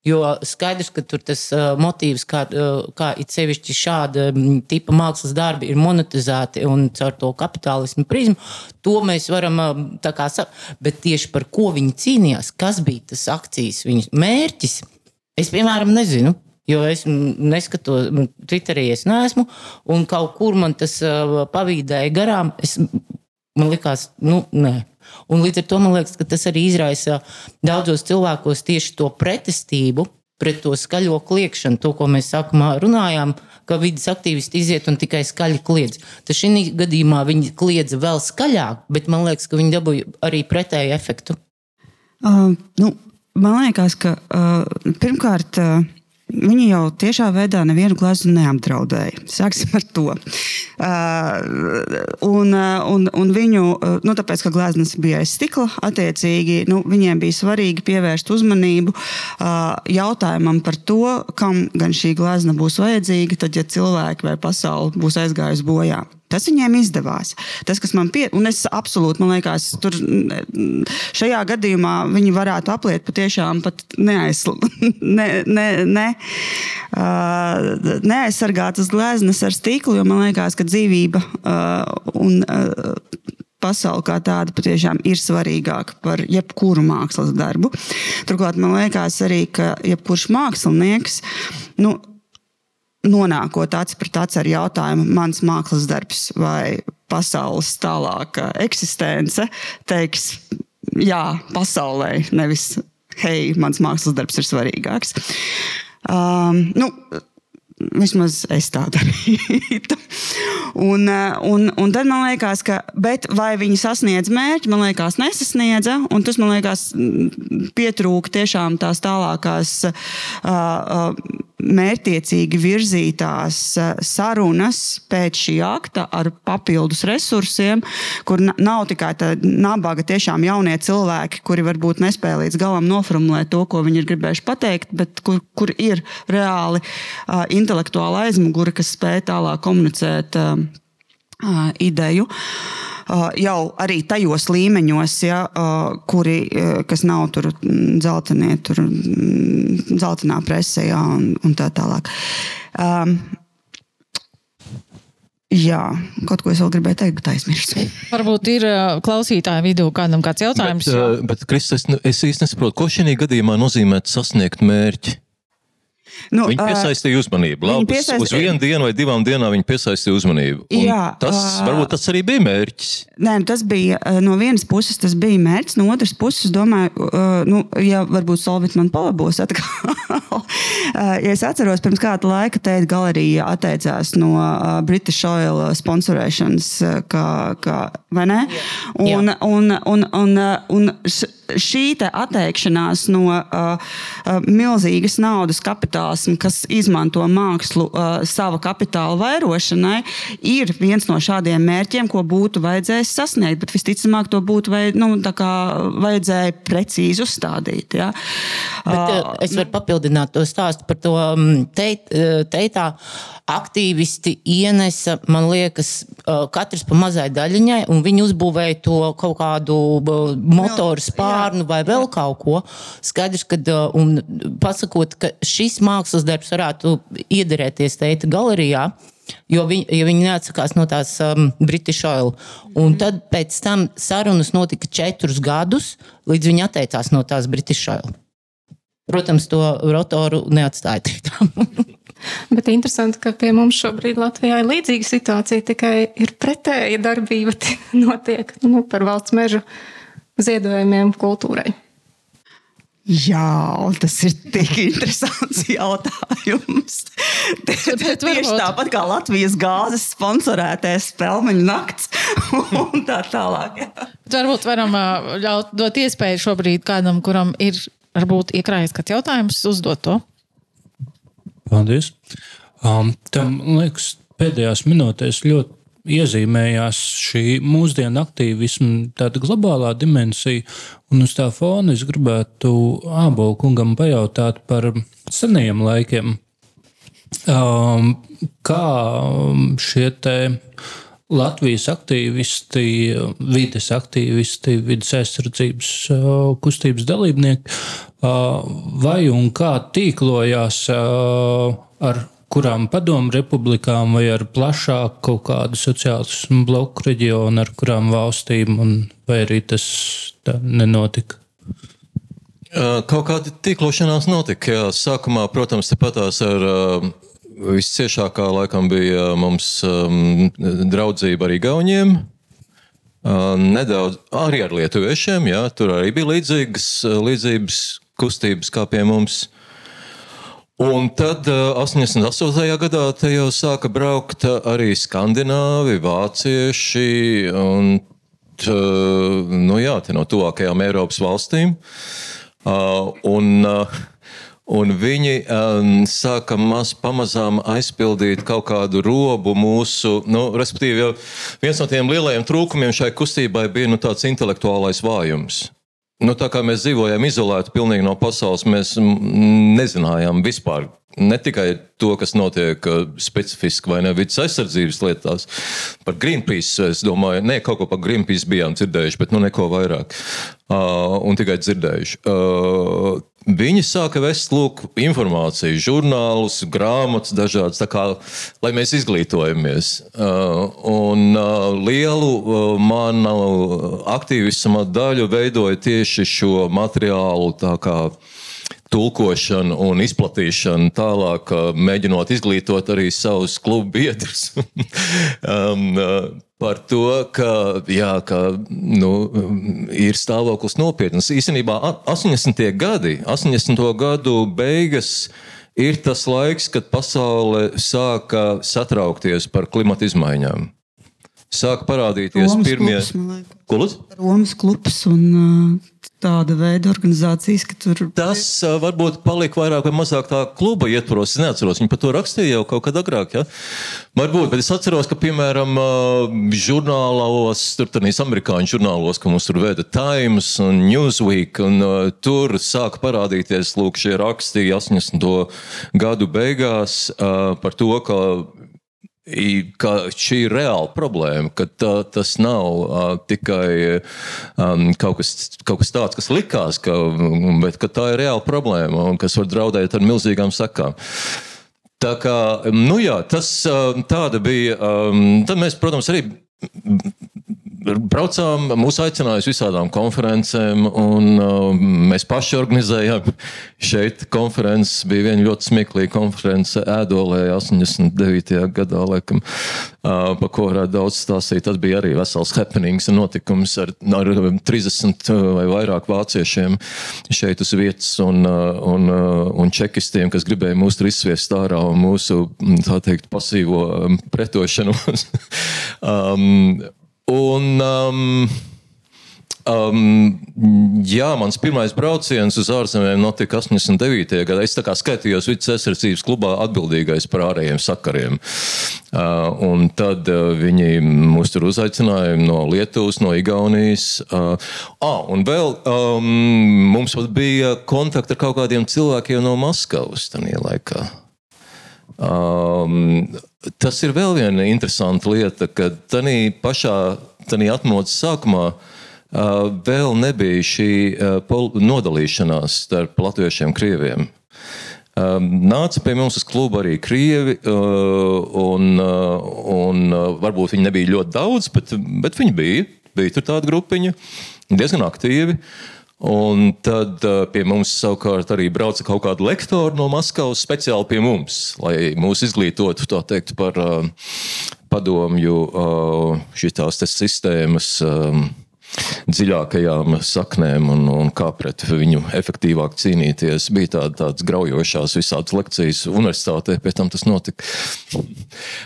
Jo skaidrs, ka tur tas uh, motīvs, kā, uh, kā it sevišķi šāda tipa mākslas darbi ir monetizēti un caur to kapitālismu prizmu, to mēs varam uh, tā kā saprast. Bet tieši par ko viņi cīnījās, kas bija tas akcijas viņas mērķis, es piemēram nezinu. Jo es neskatos, Twitterī es neesmu, un kaut kur man tas pavīdēja garām. Es, man liekas, nu, nē. Un līdz ar to man liekas, ka tas arī izraisa daudzos cilvēkos tieši to pretestību pret to skaļo kliegšanu, to, ko mēs sākumā runājām, ka vidas aktīvisti iziet un tikai skaļi kliedz. Tad šī gadījumā viņi kliedza vēl skaļāk, bet man liekas, ka viņi dabūja arī pretēju efektu. Uh, nu, man liekas, ka uh, pirmkārt. Uh, Viņi jau tiešā veidā nevienu glāzi neapdraudēja. Sāksim ar to. Uh, un, uh, un, un viņu, uh, nu, tāpēc, ka glāzes bija aiz stikla, attiecīgi nu, viņiem bija svarīgi pievērst uzmanību uh, jautājumam par to, kam gan šī glāze būs vajadzīga, tad, ja cilvēki vai pasaule būs aizgājusi bojā. Tas viņiem izdevās. Tas, kas man pie, un es absolūti, man liekas, tur šajā gadījumā viņi varētu apliet patiešām pat neaizsl, ne, ne, ne, uh, neaizsargātas gleznas ar stiklu, jo man liekas, ka dzīvība uh, un uh, pasaule kā tāda patiešām ir svarīgāka par jebkuru mākslas darbu. Turklāt man liekas arī, ka jebkurš mākslinieks. Nu, nonākot acis pret aci ar jautājumu, mans mākslas darbs vai pasaules tālāka eksistence, teiks, jā, pasaulē, nevis, hei, mans mākslas darbs ir svarīgāks. Um, nu, Vismaz es tā darītu. Un, un, un tad man liekas, ka, vai viņi sasniedz mērķi, man liekas, nesasniedza. Tas man liekas, pietrūka tiešām tās tālākās. Uh, mērķiecīgi virzītās eh, sarunas pēc šī akta ar papildus resursiem, kur nav tikai tādi nabaga, tiešām jaunie cilvēki, kuri varbūt nespēja līdz galam noformulēt to, ko viņi ir gribējuši pateikt, bet kur, kur ir reāli uh, intelektuāla aizmugure, kas spēj tālāk komunicēt uh, uh, ideju. Uh, jau arī tajos līmeņos, ja, kuri, kas nav tur dzeltenie, tur dzeltenā presē ja, un, un tā tālāk. Um, Jā, kaut ko es vēl gribēju teikt, bet aizmirsu. Varbūt ir klausītāju vidū kādam kāds jautājums. Bet, bet Kristus, es, es īsti nesaprotu, ko šī gadījumā nozīmē sasniegt mērķi. Nu, viņi piesaistīja uzmanību. Labi, piesaist... Uz vienu dienu vai divām dienām viņi piesaistīja uzmanību. Un jā, tas varbūt tas arī bija mērķis. Nē, nu, tas bija no vienas puses, tas bija mērķis, no otras puses, domāju, nu, ja varbūt Solvit man palabos atkal. ja es atceros, pirms kāda laika teikt, galerija atteicās no British Oil sponsorēšanas, kā, kā, vai ne? Un, jā. un, un, un, un, un šī atteikšanās no uh, uh, milzīgas naudas kapitālisma, kas izmanto mākslu uh, sava kapitāla vairošanai, ir viens no šādiem mērķiem, ko būtu vajadzējis sasniegt. Bet visticamāk, to būtu vai, nu, vajadzēja precīzi uzstādīt. Ja? Bet, uh, es varu papildināt to stāstu par to teit, uh, teitā. Aktīvisti ienesa, man liekas, katrs pa mazai daļiņai, un viņi uzbūvēja to kaut kādu motoru spāru bērnu vai vēl kaut ko. Skaidrs, ka un pasakot, ka šis mākslas darbs varētu iederēties teita galerijā. Jo viņi, jo viņi neatsakās no tās um, British Oil. Un tad pēc tam sarunas notika četrus gadus, līdz viņi atteicās no tās British Oil. Protams, to rotoru neatstāja. Bet interesanti, ka pie mums šobrīd Latvijā ir līdzīga situācija, tikai ir pretēja darbība notiek nu, par valsts mežu ziedojumiem kultūrai? Jā, tas ir tik interesants jautājums. Tieši tāpat kā Latvijas gāzes sponsorētais spēļu nakts un tā tālāk. Varbūt varam ļaut, dot iespēju šobrīd kādam, kuram ir varbūt iekrājies kāds jautājums, uzdot to. Paldies. Um, tam liekas, pēdējās minūtēs ļoti iezīmējās šī mūsdienu aktīvisma tāda globālā dimensija. Un uz tā fona es gribētu Ābolu kungam pajautāt par senajiem laikiem. Um, kā šie te Latvijas aktīvisti, vides aktīvisti, vidas aizsardzības uh, kustības dalībnieki, uh, vai un kā tīklojās uh, ar kurām padomu republikām vai ar plašāku kaut kādu sociālismu bloku reģionu, ar kurām valstīm, vai arī tas nenotika? Kaut kāda tīklošanās notika. Jā. Sākumā, protams, tepatās ar visciešākā laikam bija mums draudzība ar Igauniem. Nedaudz arī ar lietuviešiem, jā, tur arī bija līdzīgas, līdzīgas kustības kā pie mums. Uh, Un tad uh, 88. gadā te jau sāka braukt uh, arī skandināvi, vācieši un uh, nu jā, no tuvākajām Eiropas valstīm. Uh, un, uh, Un viņi um, sāka maz, pamazām aizpildīt kaut kādu robu mūsu, nu, respektīvi, viens no tiem lielajiem trūkumiem šai kustībai bija nu, tāds intelektuālais vājums. Nu, tā kā mēs dzīvojam izolēti pilnīgi no pasaules, mēs nezinājām vispār ne tikai to, kas notiek uh, specifiski vai ne vidas aizsardzības lietās. Par Greenpeace es domāju, ne kaut ko par Greenpeace bijām dzirdējuši, bet nu neko vairāk. Uh, un tikai dzirdējuši. Uh, Viņi sāka vest lūk, informāciju, žurnālus, grāmatas, dažādas, kā, lai mēs izglītojamies. Uh, un uh, lielu uh, manu aktīvismu daļu veidoja tieši šo materiālu tulkošanu un izplatīšanu tālāk, mēģinot izglītot arī savus klubu biedrus. um, par to, ka, jā, ka nu, ir stāvoklis nopietns. Īstenībā 80. gadi, 80. gadu beigas. Ir tas laiks, kad pasaule sāka satraukties par klimatu izmaiņām. Sāka parādīties Romas pirmie klubs, Romas klubs un uh, tāda veida organizācijas, ka tur. Tas uh, varbūt palika vairāk vai mazāk tā kluba ietvaros. Es neatceros, viņi par to rakstīja jau kaut kad agrāk. Ja? Varbūt, bet es atceros, ka, piemēram, žurnālos, tur tādīs amerikāņu žurnālos, ka mums tur veda Times un Newsweek, un uh, tur sāka parādīties lūk šie raksti 80. gadu beigās uh, par to, ka ka šī ir reāla problēma, ka tā, tas nav uh, tikai um, kaut, kas, kaut kas tāds, kas likās, ka, bet ka tā ir reāla problēma un kas var draudēt ar milzīgām sakām. Tā kā, nu jā, tas tāda bija. Um, tad mēs, protams, arī braucām, mūs aicināja uz visādām konferencēm, un uh, mēs paši organizējām šeit konferences. Bija viena ļoti smieklīga konference Ēdolē 89. gadā, laikam, uh, pa ko varētu daudz stāstīt. Tas bija arī vesels happenings un notikums ar, ar 30 vai vairāk vāciešiem šeit uz vietas un, uh, un, uh, un čekistiem, kas gribēja mūs tur izsviest ārā un mūsu, tā teikt, pasīvo pretošanos. um, Un, um, Um, jā, mans pirmais brauciens uz ārzemēm notika 89. gadā. Es skaitījos vidus aizsardzības klubā atbildīgais par ārējiem sakariem. Uh, tad uh, viņi mūs tur uzaicināja no Lietuvas, no Igaunijas. Uh, ah, un vēl um, mums bija kontakti ar kaut kādiem cilvēkiem no Maskavas tajā laikā. Um, tas ir vēl viena interesanta lieta, ka tajā pašā atmodas sākumā uh, vēl nebija šī uh, nodalīšanās starp latviešiem un krieviem. Um, nāca pie mums uz klubu arī krievi, uh, un, uh, un uh, varbūt viņi nebija ļoti daudz, bet, bet viņi bija. Bija tur tāda grupiņa, diezgan aktīvi. Un tad uh, pie mums savukārt arī brauca kaut kāda lektora no Maskavas speciāli pie mums, lai mūs izglītotu teikt, par uh, padomju uh, šīs sistēmas. Dziļākajām saknēm un, un kā pret viņu efektīvāk cīnīties. Bija tāda, tādas graujošās visādas lekcijas universitātē, pēc tam tas notika.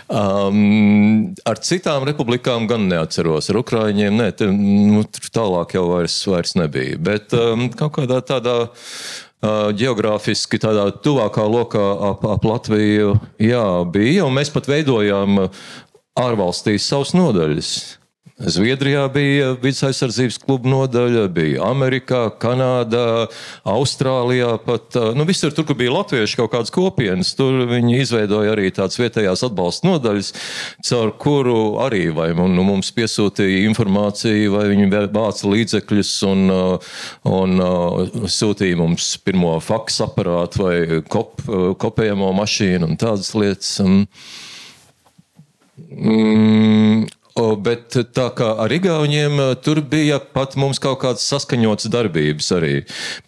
Um, ar citām republikām gan neatceros, ar Ukraiņiem ne, te, nu, tālāk jau vairs, vairs nebija. Bet um, kaut kādā tādā. Uh, geogrāfiski tādā tuvākā lokā ap, ap Latviju jā, bija. Mēs pat veidojām ārvalstīs savas nodaļas. Zviedrijā bija vidus aizsardzības kluba nodaļa, bija Amerikā, Kanādā, Austrālijā. Pat, nu, visur, tur, kur bija latvieši kaut kādas kopienas, tur viņi izveidoja arī tādas vietējās atbalsta nodaļas, caur kuru arī vai, nu, mums piesūtīja informāciju, vai viņi vāca līdzekļus un, un, un sūtīja mums pirmo faksu aparātu vai kop, kopējamo mašīnu un tādas lietas. Mm, Bet tā kā ar Igauniem tur bija pat mums kaut kādas saskaņotas darbības arī.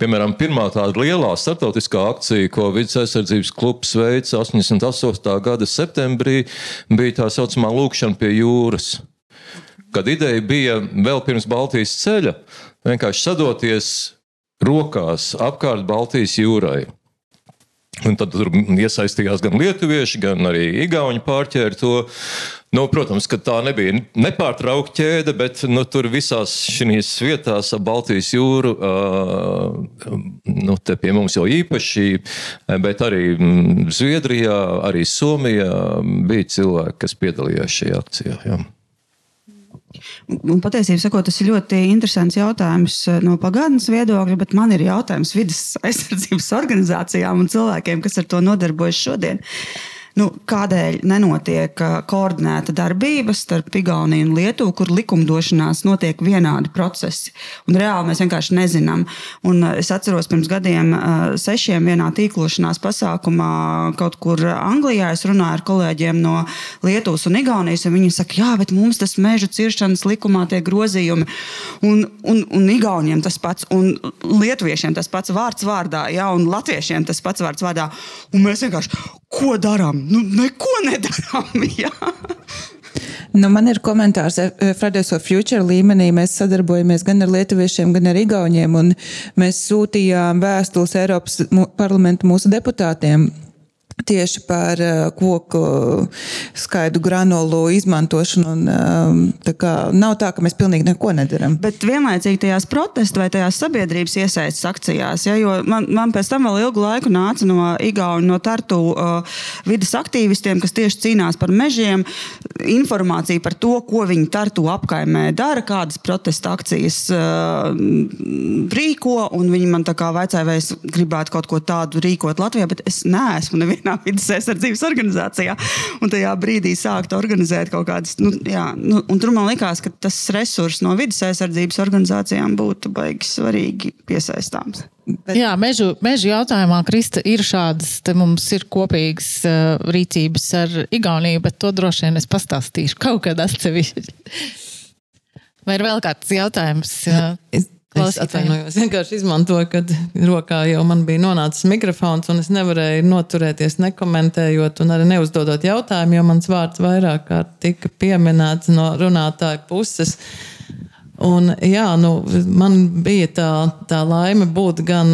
Piemēram, pirmā tāda lielā startautiskā akcija, ko Vides aizsardzības klubs veica 88. gada septembrī, bija tā saucamā lūkšana pie jūras. Kad ideja bija vēl pirms Baltijas ceļa, vienkārši sadoties rokās apkārt Baltijas jūrai. Un tad tur iesaistījās gan lietuvieši, gan arī igauņi pārķēri to. Nu, protams, ka tā nebija nepārtraukta ķēde, bet nu, tur visās šīs vietās ap Baltijas jūru, uh, nu, pie mums jau īpaši, bet arī Zviedrijā, arī Somijā bija cilvēki, kas piedalījās šajā akcijā. Jā. Patiesībā sakot, tas ir ļoti interesants jautājums no pagātnes viedokļa, bet man ir jautājums vidas aizsardzības organizācijām un cilvēkiem, kas ar to nodarbojas šodien. Nu, kādēļ nenotiek koordinēta darbība starp Igauniju un Lietuvu, kur likumdošanās notiek vienādi procesi? Un reāli mēs vienkārši nezinām. Un es atceros, pirms gadiem, sešiem vienā tīklošanās pasākumā kaut kur Anglijā es runāju ar kolēģiem no Lietuvas un Igaunijas, un viņi saka, jā, bet mums tas meža ciršanas likumā tiek grozījumi. Un, un, un Igauniem tas pats, un Lietuviešiem tas pats vārds vārdā, jā, un Latviešiem tas pats vārds vārdā. Un mēs vienkārši, ko darām? Nu, neko nedarām. Jā. Nu, man ir komentārs eh, Fridays for Future līmenī. Mēs sadarbojamies gan ar lietuviešiem, gan ar igauniem. Mēs sūtījām vēstules Eiropas parlamentu mūsu deputātiem tieši par uh, koku skaidu granulu izmantošanu. Un, um, tā kā, nav tā, ka mēs pilnīgi neko nedarām. Bet vienlaicīgi tajās protestu vai tajās sabiedrības iesaistas akcijās, ja, man, man pēc tam vēl ilgu laiku nāca no Igauni, no Tartu uh, vidas aktīvistiem, kas tieši cīnās par mežiem, informācija par to, ko viņi Tartu apkaimē dara, kādas protesta akcijas uh, rīko, viņi man tā kā vaicāja, vai es gribētu kaut ko tādu rīkot Latvijā, bet es neesmu nevienā vienā vidas aizsardzības organizācijā. Un tajā brīdī sākt organizēt kaut kādas, nu, jā, nu, un tur man likās, ka tas resurs no vidas aizsardzības organizācijām būtu baigi svarīgi piesaistāms. Bet... Jā, mežu, mežu jautājumā, Krista, ir šādas, mums ir kopīgas uh, rīcības ar Igauniju, bet to droši vien es pastāstīšu kaut kad atsevišķi. Vai ir vēl kāds jautājums? Uh... Es Es atvainojos, vienkārši izmantoju, kad rokā jau man bija nonācis mikrofons, un es nevarēju noturēties nekomentējot un arī neuzdodot jautājumu, jo mans vārds vairāk kārt tika pieminēts no runātāja puses. Un, jā, nu, man bija tā, tā laime būt gan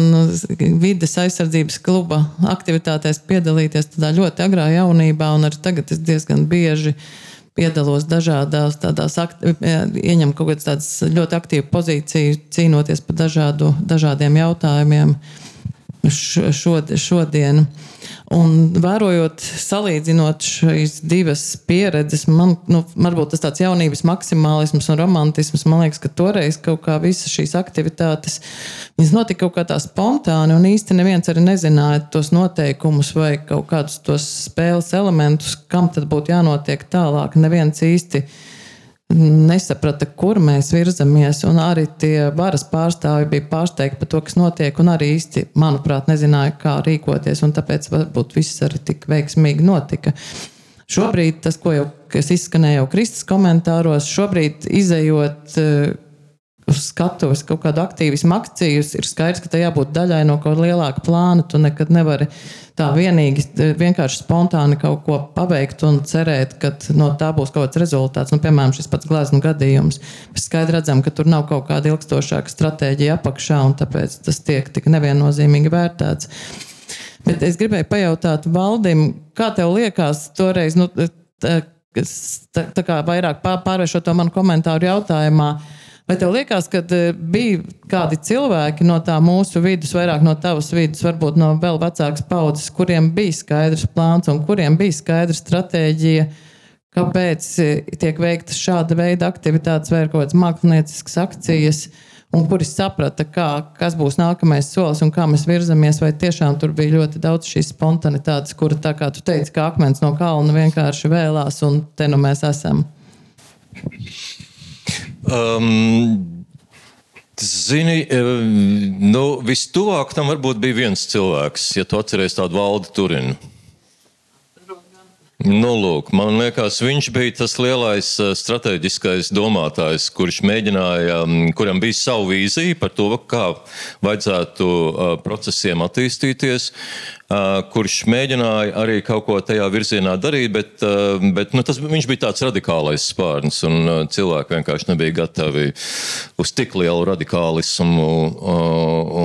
vides aizsardzības kluba aktivitātēs, piedalīties tādā ļoti agrā jaunībā, un arī tagad es diezgan bieži uh, piedalos dažādās tādās, ieņem kaut kādas tādas ļoti aktīvu pozīciju, cīnoties par dažādu, dažādiem jautājumiem šodien. Un vērojot, salīdzinot šīs divas pieredzes, man nu, varbūt tas tāds jaunības maksimālisms un romantisms, man liekas, ka toreiz kaut kā visas šīs aktivitātes, notika kaut kā tā spontāni un īsti neviens arī nezināja tos noteikumus vai kaut kādus tos spēles elementus, kam tad būtu jānotiek tālāk. Neviens īsti nesaprata, kur mēs virzamies. Arī tie varas pārstāvji bija pārsteigti par to, kas notiek, un arī īsti, manuprāt, nezināja, kā rīkoties. Tāpēc varbūt viss arī tik veiksmīgi notika. Šobrīd tas, ko jau izskanēja jau Kristus komentāros, šobrīd izējot uz skatuves kaut kādu aktīvismu akciju, ir skaidrs, ka tai jābūt daļai no kaut kāda lielāka plāna. Tu nekad nevari tā vienīgi, vienkārši spontāni kaut ko paveikt un cerēt, ka no tā būs kaut kāds rezultāts. Nu, piemēram, šis pats glezno gadījums. Mēs skaidri redzam, ka tur nav kaut kāda ilgstošāka stratēģija apakšā, un tāpēc tas tiek tik neviennozīmīgi vērtēts. Bet es gribēju pajautāt Valdim, kā tev liekas toreiz, nu, tā, tā, tā kā vairāk pārvēršot to manu komentāru jautājumā, Vai tev liekas, ka e, bija kādi cilvēki no tā mūsu vidus, vairāk no tavas vidus, varbūt no vēl vecākas paudzes, kuriem bija skaidrs plāns un kuriem bija skaidra stratēģija, kāpēc e, tiek veiktas šāda veida aktivitātes vai kaut kādas mākslinieciskas akcijas? Un kuri saprata, kā, kas būs nākamais solis un kā mēs virzamies, vai tiešām tur bija ļoti daudz šīs spontanitātes, kura, tā kā tu teici, kā akmens no kalna vienkārši vēlās, un te nu mēs esam. Um, Zini, nu, vistuvāk tam varbūt bija viens cilvēks, ja tu atceries tādu valdi Turinu. Nu, lūk, man liekas, viņš bija tas lielais strateģiskais domātājs, kurš mēģināja, kuram bija sava vīzija par to, kā vajadzētu procesiem attīstīties. Kurš mēģināja arī kaut ko tajā virzienā darīt, bet, bet nu, tas, viņš bija tāds radikālais spārns, un cilvēki vienkārši nebija gatavi uz tik lielu radikālismu.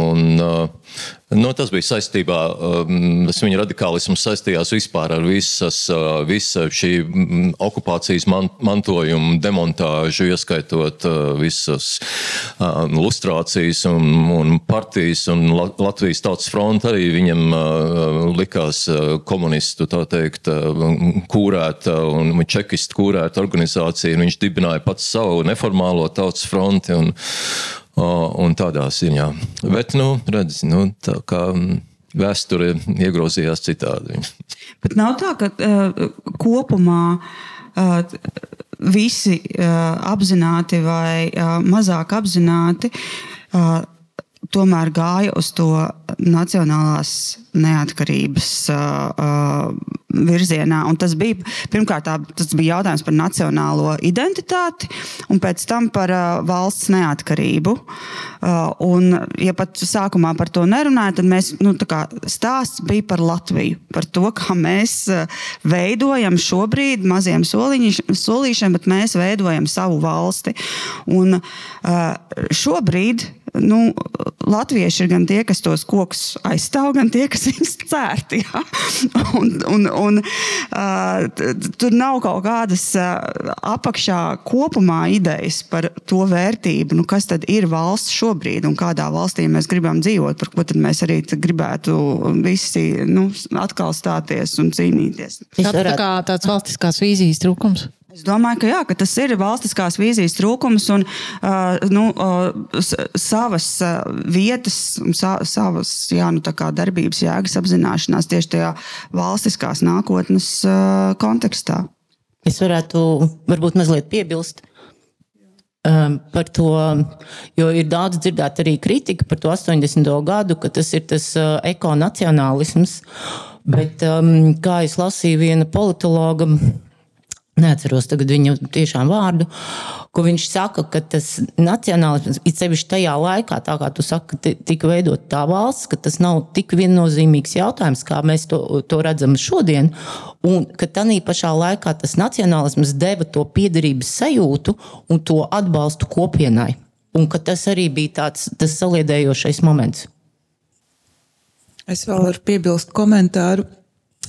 Un, Nu, tas bija saistībā, tas viņa radikālisms saistījās vispār ar visas, visa šī okupācijas man, mantojuma demontāžu, ieskaitot visas lustrācijas un, un partijas un Latvijas tautas fronta arī viņam likās komunistu, tā teikt, kūrēta un čekistu kūrēta organizācija, viņš dibināja pats savu neformālo tautas fronti. Un, un tādā ziņā. Bet, nu, redz, nu, tā kā mm, vēsture iegrozījās citādi. Bet nav tā, ka uh, kopumā uh, visi uh, apzināti vai uh, mazāk apzināti uh, tomēr gāja uz to nacionālās neatkarības uh, virzienā. Un tas bija pirmkārt tā, tas bija jautājums par nacionālo identitāti, un pēc tam par uh, valsts neatkarību. Uh, un, ja pat sākumā par to nerunājam, tad mēs, nu, stāsts bija par Latviju, par to, kā mēs uh, veidojam šobrīd maziem solīšiem, bet mēs veidojam savu valsti. Un uh, šobrīd nu, latvieši ir gan tie, kas tos kokus aizstāv, gan tie, kas viņus cērti. Ja? Un, un, un, uh, tur nav kaut kādas uh, apakšā kopumā idejas par to vērtību, nu, kas tad ir valsts šobrīd un kādā valstī mēs gribam dzīvot, par ko mēs arī gribētu visi nu, atkal stāties un cīnīties. Tas ir tā tāds valstiskās vīzijas trūkums. Es domāju, ka, jā, ka tas ir valstiskās vīzijas trūkums un uh, nu, uh, savas uh, vietas, sa, savas jā, nu, darbības jēgas apzināšanās tieši tajā valstiskās nākotnes uh, kontekstā. Es varētu varbūt mazliet piebilst. Um, par to, jo ir daudz dzirdēta arī kritika par to 80. gadu, ka tas ir tas uh, ekonacionālisms. Bet, um, kā es lasīju viena politologa Neatceros tagad viņa tiešām vārdu, ko viņš saka, ka tas nacionālisms, it sevišķi tajā laikā, tā kā tu saki, tika veidot tā valsts, ka tas nav tik viennozīmīgs jautājums, kā mēs to, to redzam šodien, un ka tādā pašā laikā tas nacionālisms deva to piederības sajūtu un to atbalstu kopienai, un ka tas arī bija tāds saliedējošais moments. Es vēl varu piebilst komentāru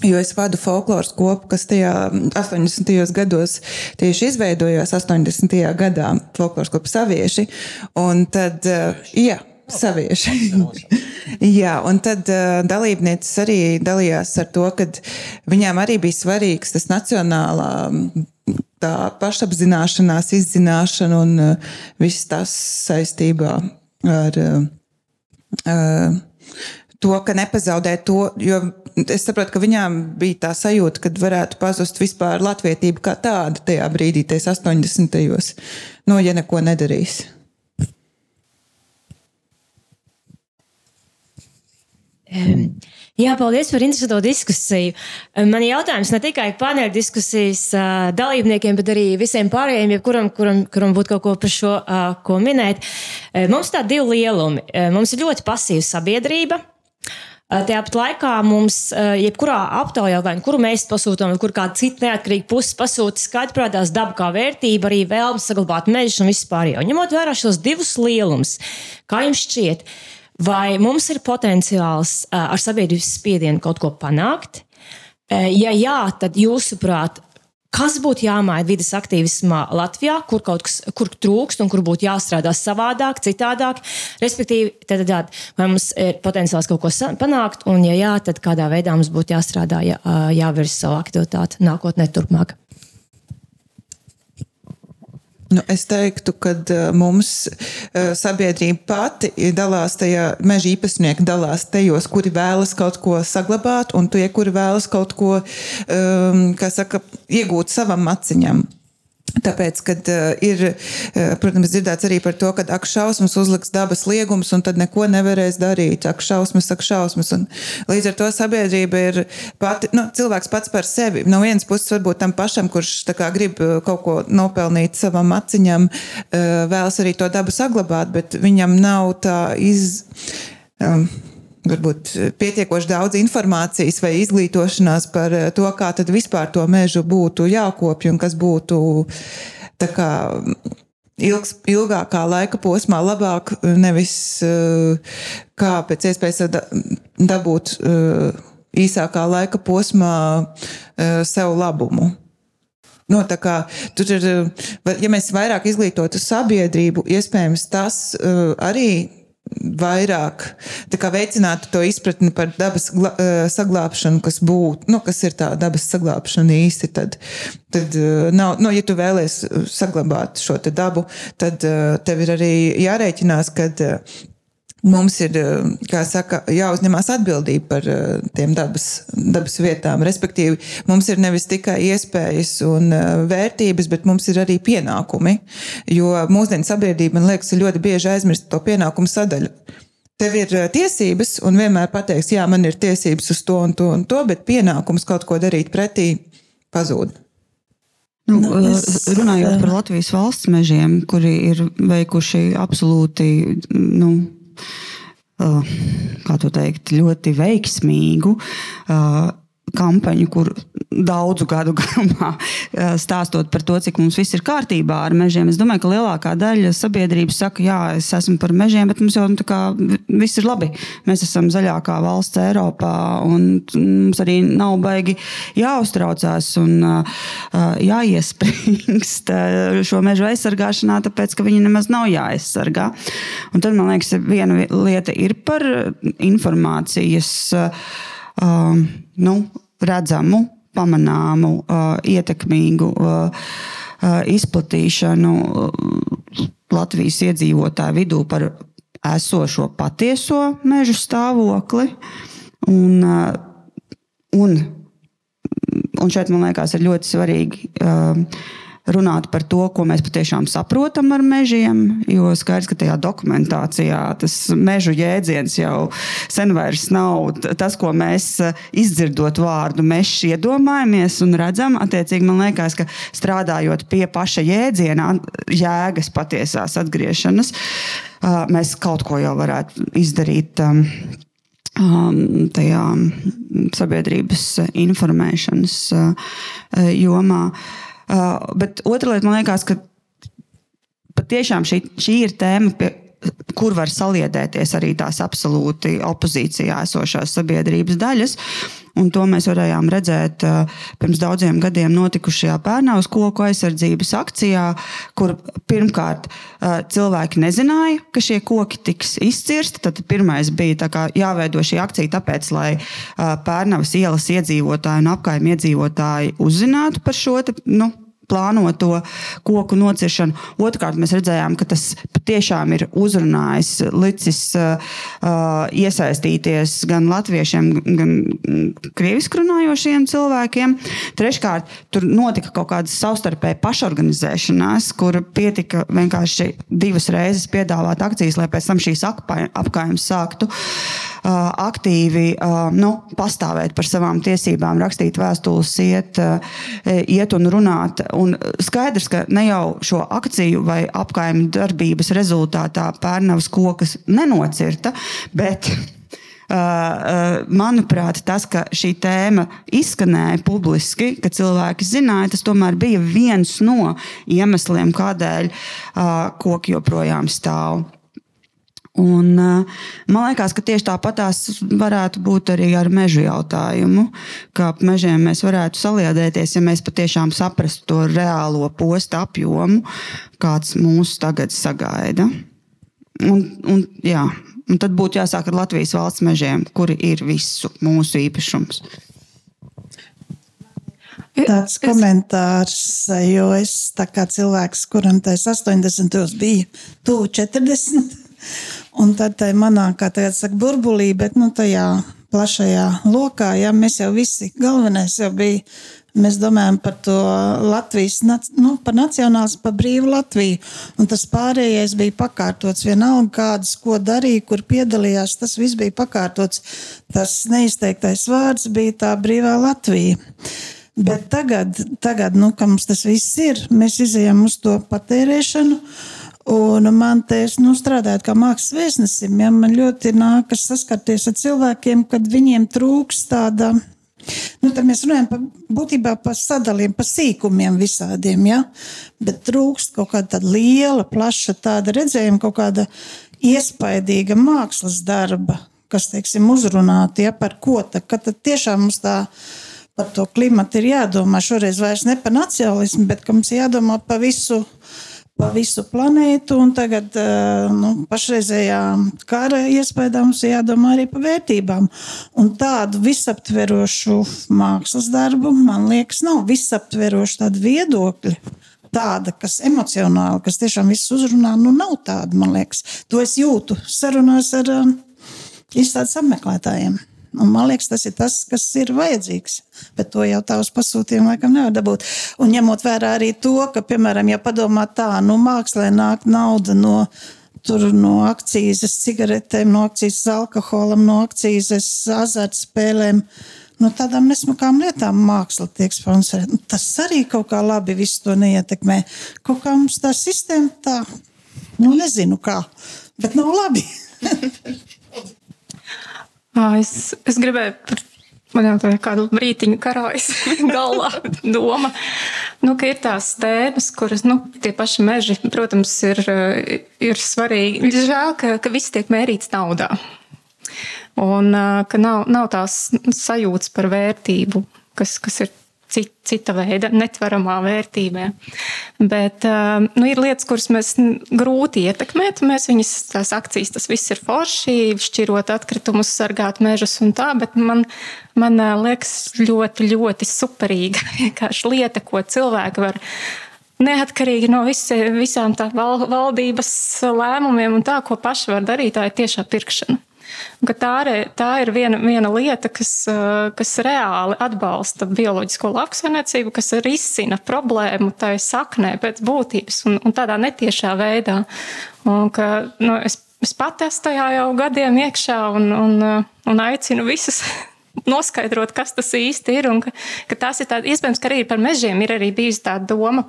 Jo es vadu folkloras kopu, kas tajā 80. gados tieši izveidojās 80. gadā, folkloras kopu savieši. Un tad, eh, jā, savieši. jā, un tad uh, dalībnieces arī dalījās ar to, ka viņām arī bija svarīgs tas nacionālā tā pašapzināšanās, izzināšana un uh, viss tas saistībā ar. Uh, uh, to, ka nepazaudē to, jo es saprotu, ka viņām bija tā sajūta, ka varētu pazust vispār latvietība kā tāda tajā brīdī, tajos 80. gados, no ja neko nedarīs. Jā, paldies par interesanto diskusiju. Man ir jautājums ne tikai paneļa diskusijas dalībniekiem, bet arī visiem pārējiem, kuram, kuram, kuram būtu kaut ko par šo ko minēt. Mums tā divi lielumi. Mums ir ļoti pasīva sabiedrība, Tāpat laikā mums, jebkurā aptaujā, vai kuru mēs pasūtām, vai kur kāda cita neatkarīga puse pasūta, skaidri parādās daba kā vērtība, arī vēlme saglabāt mežus un vispār. Jau. Ņemot vērā šos divus lielumus, kā jums šķiet, vai mums ir potenciāls ar sabiedrības spiedienu kaut ko panākt? Ja jā, tad jūsuprāt, Kas būtu jāmaina vidas aktīvismā Latvijā, kur kaut kas kur trūkst un kur būtu jāstrādā savādāk, citādāk? Respektīvi, tad, tad, vai mums ir potenciāls kaut ko panākt, un, ja jā, tad kādā veidā mums būtu jāstrādā, jā, jāvirza savu aktivitāti nākotnē, turpmāk? Nu, es teiktu, ka mums sabiedrība pati dalās tajā, meža īpašnieki dalās tajos, kuri vēlas kaut ko saglabāt, un tie, kuri vēlas kaut ko, um, kā saka, iegūt savam maciņam. Tāpēc, kad uh, ir, uh, protams, dzirdēts arī par to, ka ak, šausmas uzliks dabas liegums, un tad neko nevarēs darīt. Ak, šausmas, ak, šausmas. Un līdz ar to sabiedrība ir pati, nu, cilvēks pats par sevi. No vienas puses, varbūt tam pašam, kurš kā, grib kaut ko nopelnīt savam aciņam, uh, vēlas arī to dabu saglabāt, bet viņam nav tā iz. Um, varbūt pietiekoši daudz informācijas vai izglītošanās par to, kā tad vispār to mežu būtu jākopja un kas būtu tā kā ilgs, ilgākā laika posmā labāk, nevis kā pēc iespējas dabūt īsākā laika posmā sev labumu. No, nu, kā, tur ir, ja mēs vairāk izglītotu sabiedrību, iespējams, tas arī vairāk veicinātu to izpratni par dabas saglabāšanu, kas būtu, nu, kas ir tā dabas saglabāšana īsti. Tad, tad nav, nu, ja tu vēlēsies saglabāt šo dabu, tad tev ir arī jārēķinās, ka mums ir saka, jāuzņemās atbildība par tiem dabas, dabas vietām. Respektīvi, mums ir nevis tikai iespējas un vērtības, bet mums ir arī pienākumi. Jo mūsdienu sabiedrība, man liekas, ir ļoti bieži aizmirst to pienākumu sadaļu. Tev ir tiesības, un vienmēr pateiks, jā, man ir tiesības uz to un to un to, bet pienākums kaut ko darīt pretī pazūd. Nu, nu, es, runājot par Latvijas valsts mežiem, kuri ir veikuši absolūti nu, uh, kā to teikt, ļoti veiksmīgu uh, kampaņu, kur daudzu gadu garumā eh, stāstot par to, cik mums viss ir kārtībā ar mežiem. Es domāju, ka lielākā daļa sabiedrības saka, jā, es esmu par mežiem, bet mums jau nu, kā, viss ir labi. Mēs esam zaļākā valsts Eiropā, un mums arī nav baigi jāuztraucās un uh, jāiespringst šo mežu aizsargāšanā, tāpēc, ka viņi nemaz nav jāaizsargā. Un tad, man liekas, viena lieta ir par informācijas. Uh, nu, redzamu, pamanāmu, uh, ietekmīgu uh, uh, izplatīšanu Latvijas iedzīvotāju vidū par esošo patieso mežu stāvokli. Un, un, un šeit man liekas, ir ļoti svarīgi. Runāt par to, ko mēs patiešām saprotam ar mežiem. Jo skaidrs, ka tajā dokumentācijā tas mežu jēdziens jau sen vairs nav tas, ko mēs eh, izdzirdot vārdu mežs iedomājamies un redzam. Attiecīgi, man liekas, ka strādājot pie paša jēdziena, jēgas patiesās atgriešanas, mēs kaut ko jau varētu izdarīt. Um, um, tajā sabiedrības informēšanas uh, jomā. Uh, bet otra lieta, man liekas, ka patiešām šī, šī ir tēma, pie, kur var saliedēties arī tās absolūti opozīcijā esošās sabiedrības daļas. Un to mēs varējām redzēt uh, pirms daudziem gadiem notikušajā Pērnavas koku aizsardzības akcijā, kur pirmkārt uh, cilvēki nezināja, ka šie koki tiks izcirsti. Tad pirmais bija jāveido šī akcija tāpēc, lai uh, Pērnavas ielas iedzīvotāji un apkaimē iedzīvotāji uzzinātu par šo te, nu, plānoto koku nociršanu. Otrkārt, mēs redzējām, ka tas patiešām ir uzrunājis, licis uh, iesaistīties gan latviešiem, gan krieviski runājošiem cilvēkiem. Treškārt, tur notika kaut kāda savstarpēja pašorganizēšanās, kur pietika vienkārši divas reizes piedāvāt akcijas, lai pēc tam šīs apgājumas sāktu. Uh, aktīvi nu, pastāvēt par savām tiesībām, rakstīt vēstules, iet, iet un runāt. Un skaidrs, ka ne jau šo akciju vai apgājumu darbības rezultātā pērnavas kokas nenocirta, bet manuprāt, tas, ka šī tēma izskanēja publiski, ka cilvēki zināja, tas tomēr bija viens no iemesliem, kādēļ koki joprojām stāv. Un, uh, man liekas, ka tieši tāpatās varētu būt arī ar mežu jautājumu. Kā ap mežiem mēs varētu saliedēties, ja mēs patiešām saprastu to reālo postu apjomu, kāds mūs tagad sagaida. Un, un, jā, un tad būtu jāsāk ar Latvijas valsts mežiem, kuri ir visu mūsu īpašums. Tāds komentārs, jo es kā cilvēks, kuram tas 80. bija tuvu 40, Un tad tā manā, kā tagad saka, burbulī, bet nu, tajā plašajā lokā, ja mēs jau visi, galvenais jau bija, mēs domājam par to Latvijas, nu, par nacionāls, par brīvu Latviju. Un tas pārējais bija pakārtots. Vienalga, kādas, ko darīja, kur piedalījās, tas viss bija pakārtots. Tas neizteiktais vārds bija tā brīvā Latvija. Bet tagad, tagad nu, kad mums tas viss ir, mēs izējām uz to patērēšanu. Un man te, nu, strādājot kā mākslas vēstnesim, ja, man ļoti nākas saskarties ar cilvēkiem, kad viņiem trūks tāda. Nu, tad mēs runājam par būtībā par sadalījumu, par sīkumiem visādiem, ja? bet trūkst kaut kāda liela, plaša tāda redzējuma, kaut kāda iespaidīga mākslas darba, kas, teiksim, uzrunāti, ja par ko tad, kad tad tiešām mums tā par to klimatu ir jādomā šoreiz vairs ne par nacionālismu, bet ka mums jādomā par visu pa visu planētu. Tagad, nu, pašreizējā kara iespējā mums jādomā arī par vērtībām. Un tādu visaptverošu mākslas darbu, man liekas, nav visaptveroša tāda viedokļa. Tāda, kas emocionāli, kas tiešām visus uzrunā, nu nav tāda, man liekas. To es jūtu sarunās ar uh, izstādes apmeklētājiem. Un man liekas, tas ir tas, kas ir vajadzīgs. Bet to jau tā uz pasūtījumu laikam nevar dabūt. Un ņemot vērā arī to, ka, piemēram, ja padomā tā, nu, mākslē nāk nauda no. Tur no akcijas cigaretēm, no akcijas alkoholam, no akcijas azartspēlēm, no tādām nesmukām lietām māksla tiek sponsorēta. Nu, tas arī kaut kā labi visu to neietekmē. Kaut kā mums tā sistēma tā, nu nezinu kā, bet nav labi. Es, es gribēju, man jau tā kādu brītiņu karājas galvā doma, nu, ka ir tās tēmas, kuras, nu, tie paši meži, protams, ir, ir svarīgi. Žēl, ka, ka viss tiek mērīts naudā. Un ka nav, nav tās sajūtas par vērtību, kas, kas ir cita veida netvaramā vērtībā. Bet um, nu, ir lietas, kuras mēs grūti ietekmēt. Mēs viņas, tās akcijas, tas viss ir forši, šķirot atkritumus, sargāt mežus un tā, bet man, man uh, liekas ļoti, ļoti superīga vienkārši lieta, ko cilvēki var neatkarīgi no visi, visām tā val, valdības lēmumiem un tā, ko paši var darīt, tā ir tiešā pirkšana. Tā ir, tā ir viena, viena lieta, kas, kas reāli atbalsta bioloģisko lauksaimniecību, kas risina problēmu tai saknē pēc būtības un, un tādā netiešā veidā. Un, ka, nu, es, es pat esmu tajā jau gadiem iekšā un, un, un aicinu visus noskaidrot, kas tas īsti ir. Ka, ka tas ir tāds, iespējams, ka arī par mežiem ir arī bijusi tā doma,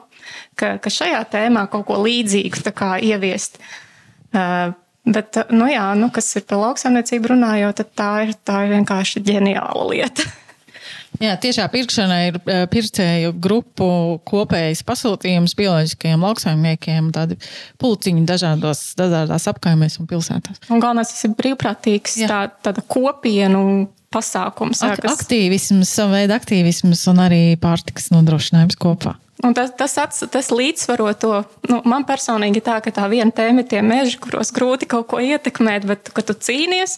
ka, ka šajā tēmā kaut ko līdzīgu ieviest. Uh, Bet, nu jā, nu, kas ir par lauksaimniecību runājot, tad tā ir, tā ir vienkārši ģeniāla lieta. Jā, tiešā pirkšana ir eh, pircēju grupu kopējs pasūtījums bioloģiskajiem lauksaimniekiem, tādi pulciņi dažādos, dažādās apkaimēs un pilsētās. Un galvenais, tas ir brīvprātīgs, jā. tā, tāda kopienu pasākums. Jā, kas... Aktīvisms, sava veida aktīvisms un arī pārtikas nodrošinājums kopā. Un tas, tas, ats, tas līdzsvaro to. Nu, man personīgi tā, ka tā viena tēma ir tie meži, kuros grūti kaut ko ietekmēt, bet kad tu cīnies,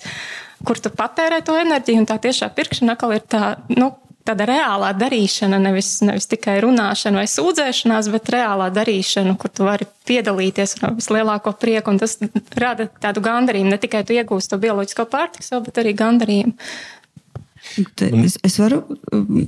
kur tu patērē to enerģiju, un tā tiešā pirkšana atkal ir tā. Nu, Tāda reālā darīšana, nevis, nevis tikai runāšana vai sūdzēšanās, bet reālā darīšana, kur tu vari piedalīties ar vislielāko prieku. Tas rada tādu gandarījumu. Ne tikai tu iegūsi to bioloģisko pārtiku, bet arī gandarījumu Es, es varu um,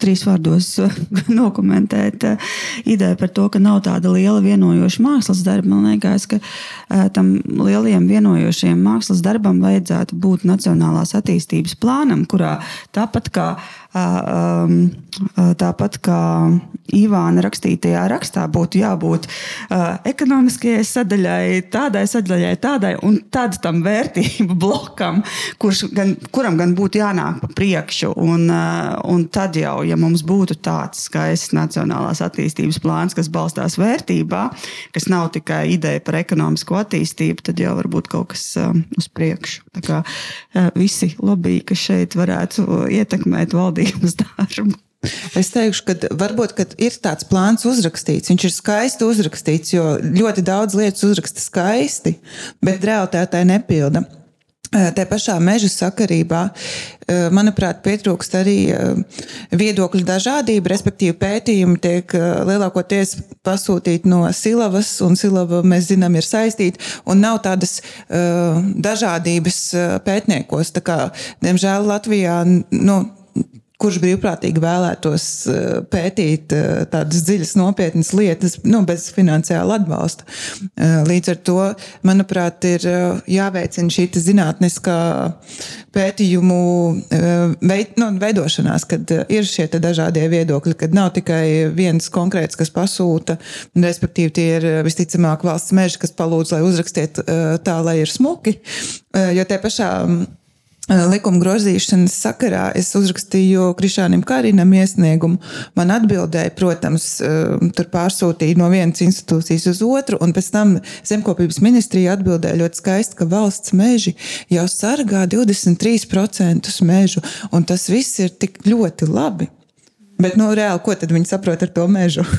trīs vārdos nokomentēt uh, ideju par to, ka nav tāda liela vienojoša mākslas darba. Man liekas, ka uh, tam lielajam vienojošajam mākslas darbam vajadzētu būt nacionālās attīstības plānam, kurā tāpat kā tāpat kā Ivāna rakstītajā rakstā, būtu jābūt ekonomiskajai sadaļai, tādai sadaļai, tādai un tādam tam vērtību blokam, kurš gan, kuram gan būtu jānāk pa priekšu. Un, un tad jau, ja mums būtu tāds skaists nacionālās attīstības plāns, kas balstās vērtībā, kas nav tikai ideja par ekonomisko attīstību, tad jau varbūt kaut kas uz priekšu. Tā kā visi lobby, kas šeit varētu ietekmēt valdību valdības darbu. Es teikšu, ka varbūt ka ir tāds plāns uzrakstīts. Viņš ir skaisti uzrakstīts, jo ļoti daudz lietas uzraksta skaisti, bet realitātē nepilda. Tā pašā meža sakarībā, manuprāt, pietrūkst arī viedokļu dažādība, respektīvi pētījumi tiek lielākoties pasūtīti no Silavas, un Silava, mēs zinām, ir saistīta, un nav tādas dažādības pētniekos. Tā kā, diemžēl, Latvijā nu, kurš brīvprātīgi vēlētos uh, pētīt uh, tādas dziļas, nopietnas lietas, nu, bez finansiāla atbalsta. Uh, līdz ar to, manuprāt, ir jāveicina šī zinātniskā pētījumu veid, nu, veidošanās, kad ir šie dažādie viedokļi, kad nav tikai viens konkrēts, kas pasūta, respektīvi tie ir visticamāk valsts meži, kas palūdz, lai uzrakstiet tā, lai ir smuki. Jo te pašā Eh, likuma grozīšanas sakarā es uzrakstīju Krišānam Karinam iesniegumu. Man atbildēja, protams, eh, tur pārsūtīja no vienas institūcijas uz otru, un pēc tam Zemkopības ministrija atbildēja ļoti skaisti, ka valsts meži jau sargā 23% mežu, un tas viss ir tik ļoti labi. Bet, nu, reāli, ko tad viņi saprot ar to mežu?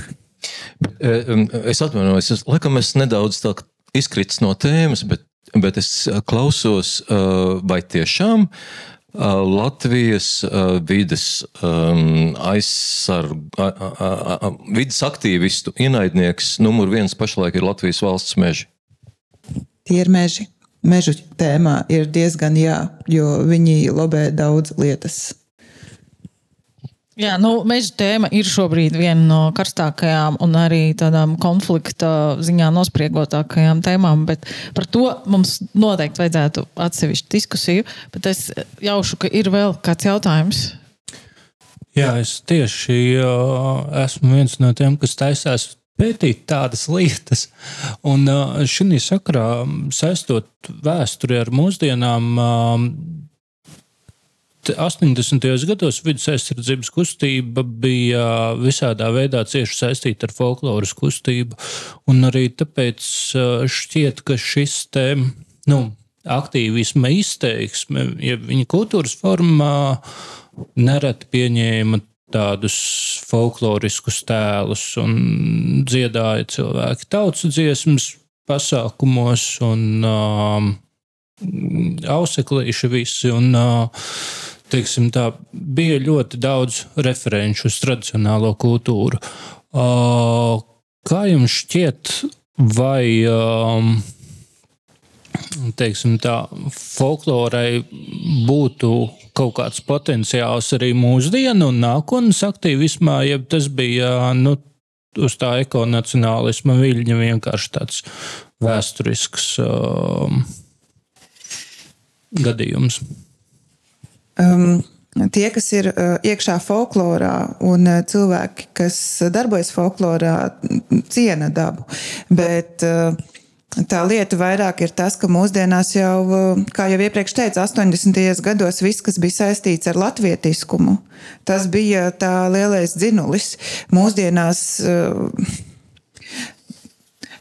Eh, es atvainojos, es, laikam es nedaudz tā izkritis no tēmas, bet bet es uh, klausos, uh, vai tiešām uh, Latvijas vidas um, aizsargu, vidas aktīvistu ienaidnieks numur viens pašlaik ir Latvijas valsts meži. Tie ir meži. Mežu tēmā ir diezgan jā, jo viņi lobē daudz lietas. Jā, nu, meža tēma ir šobrīd viena no karstākajām un arī tādām konflikta ziņā nospriegotākajām tēmām, par to mums noteikti vajadzētu atsevišķu diskusiju. Bet es jaušu, ka ir vēl kāds jautājums. Jā, es tieši esmu viens no tiem, kas taisās pētīt tādas lietas. Un šī sakrā, saistot vēsturi ar mūsdienām, 80. gados vidus aizsardzības kustība bija visādā veidā cieši saistīta ar folkloras kustību. Un arī tāpēc šķiet, ka šis te, nu, aktīvisma izteiksme, ja viņa kultūras formā nereti pieņēma tādus folkloriskus tēlus un dziedāja cilvēki tautas dziesmas pasākumos un um, auseklīši visi. Un, uh, teiksim, tā, bija ļoti daudz referenču uz tradicionālo kultūru. Uh, kā jums šķiet, vai um, teiksim, tā, folklorai būtu kaut kāds potenciāls arī mūsdienu un nākotnes aktīvismā, ja tas bija nu, uz tā ekonacionālisma viļņa vienkārši tāds vēsturisks um, gadījums? Um, Tie, kas ir uh, iekšā folklorā, un uh, cilvēki, kas darbojas folklorā, ciena dabu. Bet uh, tā lieta vairāk ir tas, ka mūsdienās jau, kā jau iepriekš teicu, 80. gados viss, kas bija saistīts ar latvietiskumu, tas bija tā lielais dzinulis. Mūsdienās. Uh,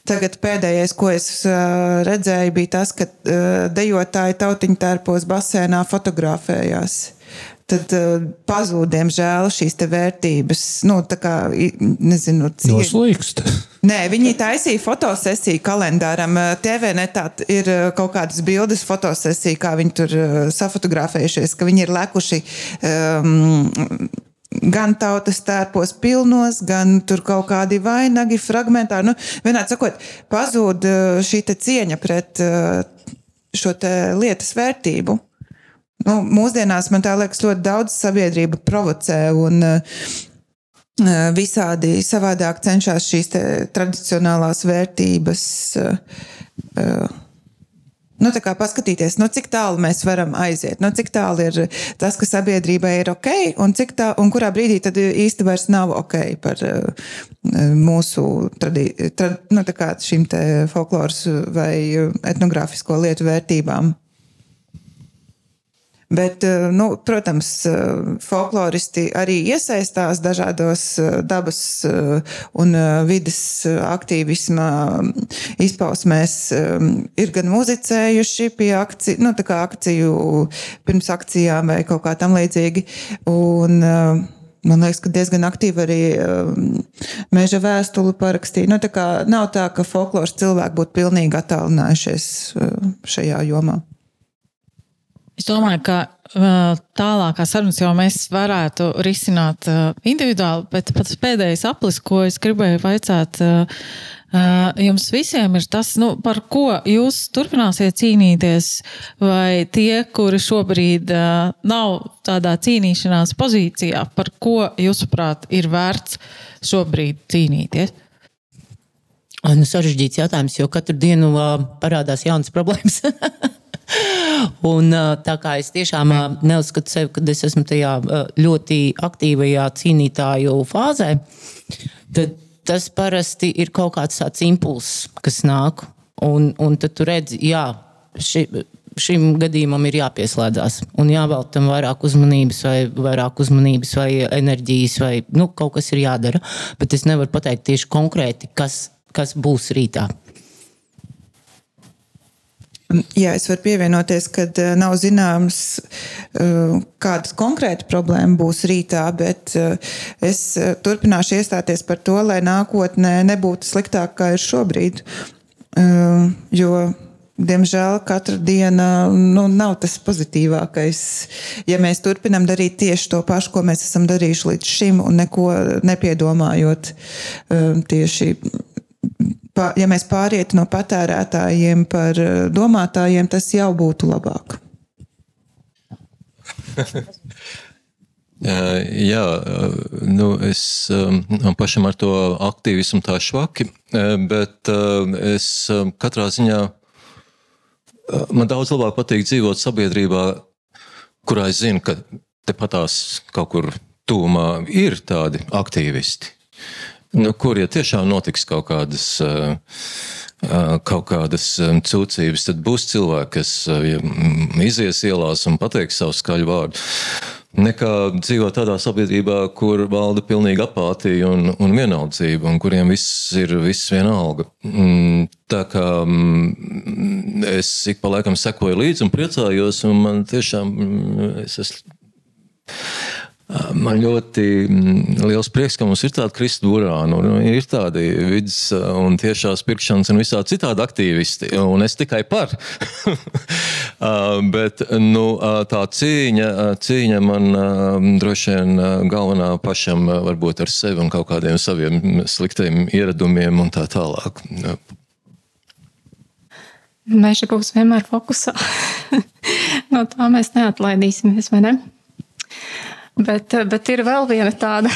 Tagad pēdējais, ko es uh, redzēju, bija tas, ka uh, dejotāji tautiņu tērpos basēnā fotografējās. Tad uh, pazūd, diemžēl, šīs vērtības. Nu, tā kā, nezinu, Noslīkst. Nē, viņi taisīja fotosesiju kalendāram. TV netā ir kaut kādas bildes fotosesija, kā viņi tur safotografējušies, ka viņi ir lekuši. Um, gan tautas tērpos pilnos, gan tur kaut kādi vainagi, fragmentāri. Nu, vienādi sakot, pazūd uh, šī cieņa pret uh, šo lietas vērtību. Nu, mūsdienās man liekas, ļoti daudz sabiedrība provocē un uh, visādi savādāk cenšas šīs tradicionālās vērtības. Uh, Nu, paskatīties, nu, cik tālu mēs varam aiziet, nu, cik tālu ir tas, ka sabiedrībai ir ok, un, tā, un kurā brīdī tad īsti vairs nav ok par uh, mūsu tradi, trad, nu, šīm folkloras vai etnogrāfisko lietu vērtībām. Bet, eh, nu, protams, eh, folkloristi arī iesaistās dažādos eh, dabas un vidas aktīvisma izpausmēs. Ir gan muzicējuši pie akciju, nu, akciju pirms akcijām vai kaut kā tam līdzīgi. Un, Man liekas, ka diezgan aktīvi arī meža vēstuli parakstīja. Nu, tā kā, nav tā, ka folkloras cilvēki būtu pilnīgi attālinājušies šajā jomā. Es domāju, ka uh, tālākā sarunas jau mēs varētu risināt uh, individuāli, bet pats pēdējais aplis, ko es gribēju vaicāt uh, jums visiem ir tas, nu, par ko jūs turpināsiet cīnīties, vai tie, kuri šobrīd nav tādā cīnīšanās pozīcijā, par ko, jūsuprāt, ir vērts šobrīd cīnīties? Nu, sarežģīts jautājums, jo katru dienu uh, parādās jaunas problēmas. Un, tā kā es tiešām neuzskatu sevi, ka es esmu tajā ļoti aktīvajā cīnītāju fāzē, tad tas parasti ir kaut kāds tāds impulss, kas nāk. Un, un tad tu redzi, jā, ši, šim gadījumam ir jāpieslēdzas un jāvelta tam vairāk uzmanības, vai vairāk uzmanības, vai enerģijas, vai nu, kaut kas ir jādara. Bet es nevaru pateikt tieši konkrēti, kas, kas būs rītā. Jā, es varu pievienoties, ka uh, nav zināms, uh, kāda konkrēta problēma būs rītā, bet uh, es turpināšu iestāties par to, lai nākotnē nebūtu sliktāk, kā ir šobrīd. Jo, diemžēl, katra diena nu, nav tas pozitīvākais. Ja mēs turpinām darīt tieši to pašu, ko mēs esam darījuši līdz šim, un neko nepiedomājot tieši ja mēs pārietu no patērētājiem par eh, domātājiem, tas jau būtu labāk. Jā, nu es man pašam ar to aktīvismu tā švaki, bet es katrā ziņā man daudz labāk patīk dzīvot sabiedrībā, kurā es zinu, ka tepatās kaut kur tūmā ir tādi aktīvisti nu, kur ja tiešām notiks kaut kādas. Uh, kaut kādas cūcības, tad būs cilvēki, kas izies ielās un pateiks savu skaļu vārdu. Nekā dzīvot tādā sabiedrībā, kur valda pilnīga apātija un, un vienaldzība, un kuriem viss ir viss vienalga. Mm, tā kā mm, es ik pa laikam sekoju līdzi un priecājos, un man tiešām mm, es esmu Man ļoti mm, liels prieks, ka mums ir tāda Krista Burāna, un ir tādi vidus un tiešās pirkšanas un visādi citādi aktīvisti, un es tikai par. Bet nu, tā cīņa, cīņa man droši vien galvenā pašam varbūt ar sevi un kaut kādiem saviem sliktiem ieradumiem un tā tālāk. Meža būs vienmēr fokusā. no tā mēs neatlaidīsimies, vai ne? Bet, bet ir vēl viena tāda,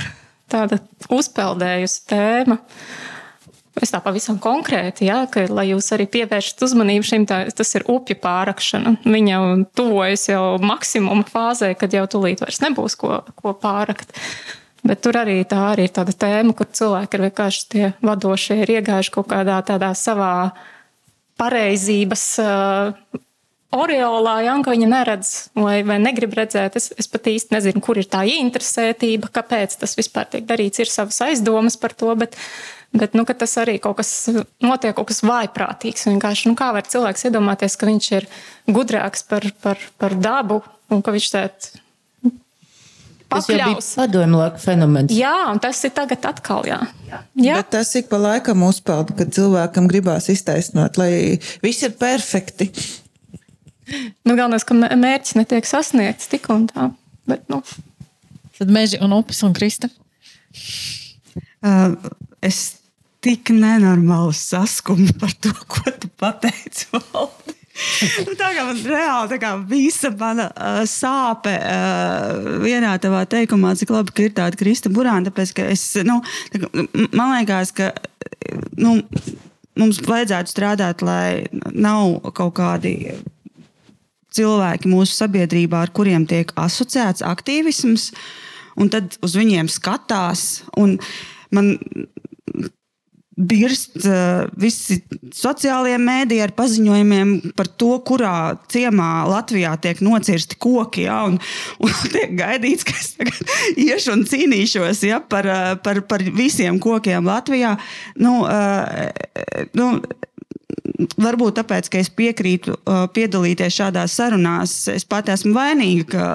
tāda uzpeldējusi tēma. Es tā pavisam konkrēti, ja, ka, lai jūs arī pievēršat uzmanību šim, tā, tas ir upju pārakšana. Viņa jau tuvojas jau maksimuma fāzē, kad jau tūlīt vairs nebūs ko, ko pārakt. Bet tur arī tā arī ir tāda tēma, kur cilvēki ir vienkārši tie vadošie, ir iegājuši kaut kādā tādā savā pareizības uh, Oreolā, ja, viņa neredz vai, vai negrib redzēt. Es, es pat īsti nezinu, kur ir tā interesētība, kāpēc tas vispār tiek darīts. Ir savas aizdomas par to, bet, bet nu, tas arī kaut kas notiek, kaut kas vājprātīgs. Vienkārši, nu, kā var cilvēks iedomāties, ka viņš ir gudrāks par, par, par dabu un ka viņš tādā pakļaus. Tas bija padomju laika fenomens. Jā, un tas ir tagad atkal, jā. jā. Bet tas ik pa laikam uzpeld, kad cilvēkam gribās iztaisnot, lai viss ir perfekti. Nu, galvenais, ka mērķis netiek sasniegts tik un tā. Bet, nu. Tad meži un upes un krista. Uh, es tik nenormāli saskumu par to, ko tu pateici. nu, tā kā man reāli kā visa mana uh, sāpe uh, vienā tavā teikumā, cik labi, ka ir tāda krista burāna. Tāpēc, ka es, nu, tā, man liekas, ka nu, mums vajadzētu strādāt, lai nav kaut kādi cilvēki mūsu sabiedrībā, ar kuriem tiek asociēts aktīvisms, un tad uz viņiem skatās. Man birst uh, visi sociālie mēdīji ar paziņojumiem par to, kurā ciemā Latvijā tiek nocirsti koki. Ja, un, un tiek gaidīts, ka es iešu un cīnīšos ja, par, par, par visiem kokiem Latvijā. Nu, uh, nu, varbūt tāpēc, ka es piekrītu uh, piedalīties šādās sarunās, es pati esmu vainīga, ka,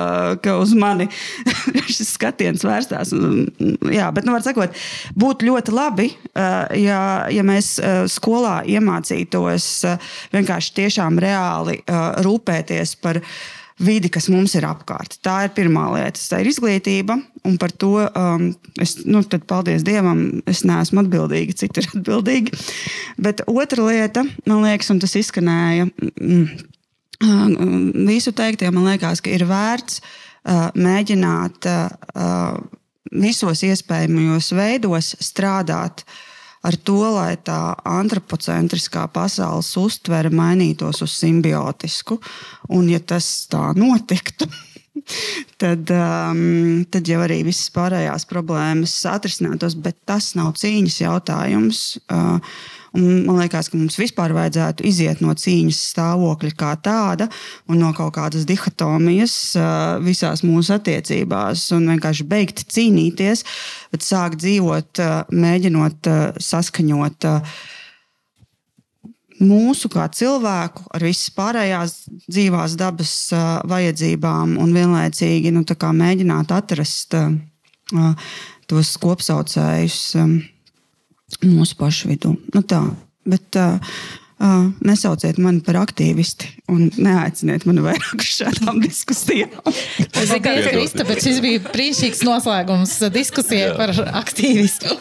ka uz mani šis skatiens vērstās. Jā, bet, nu, var sakot, būtu ļoti labi, uh, ja, ja mēs uh, skolā iemācītos uh, vienkārši tiešām reāli uh, rūpēties par vidi, kas mums ir apkārt. Tā ir pirmā lieta. Tā ir izglītība, un par to um, es, nu, tad, paldies Dievam, es neesmu atbildīga, citi ir atbildīgi. Bet otra lieta, man liekas, un tas izskanēja mm, mm, visu teiktie, man liekas, ka ir vērts uh, mēģināt uh, visos iespējamajos veidos strādāt ar to, lai tā antropocentriskā pasaules uztvere mainītos uz simbiotisku. Un, ja tas tā notiktu, tad, um, tad jau arī visas pārējās problēmas atrisinātos, bet tas nav cīņas jautājums. Uh, Un man liekas, ka mums vispār vajadzētu iziet no cīņas stāvokļa kā tāda un no kaut kādas dihotomijas uh, visās mūsu attiecībās un vienkārši beigt cīnīties, bet sākt dzīvot, uh, mēģinot uh, saskaņot. Mūsu kā cilvēku ar visas pārējās dzīvās dabas uh, vajadzībām, un vienlaicīgi nu, mēģināt atrast uh, tos kopsaucējus. Um, mūsu pašu vidū. Nu, tā. Bet uh, uh, nesauciet mani par aktīvisti un neaiciniet mani vairāk uz šādām diskusijām. Es tikai krīstu, bet šis bija brīnišķīgs noslēgums diskusijai par aktīvistu.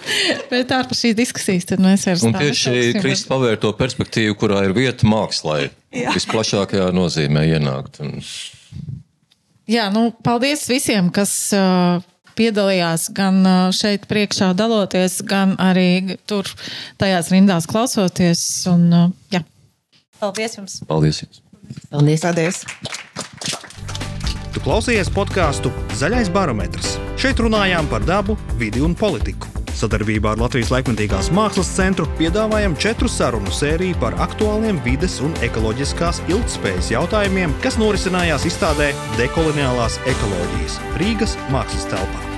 Bet ārpus šīs diskusijas tad mēs vairs Un tieši Kristus pavēr to perspektīvu, kurā ir vieta mākslai. Jā. Visplašākajā nozīmē ienākt. Un... Jā, nu, paldies visiem, kas uh, piedalījās gan šeit priekšā daloties, gan arī tur tajās rindās klausoties. Un, jā. Paldies jums! Paldies! Jums. Paldies! Paldies. Tu klausījies podkāstu Zaļais barometrs. Šeit runājām par dabu, vidi un politiku. Sadarbībā ar Latvijas laikmatīgās mākslas centru piedāvājam četru sarunu sēriju par aktuāliem vides un ekoloģiskās ilgspējas jautājumiem, kas norisinājās izstādē Dekoloniālās ekoloģijas Rīgas mākslas telpā.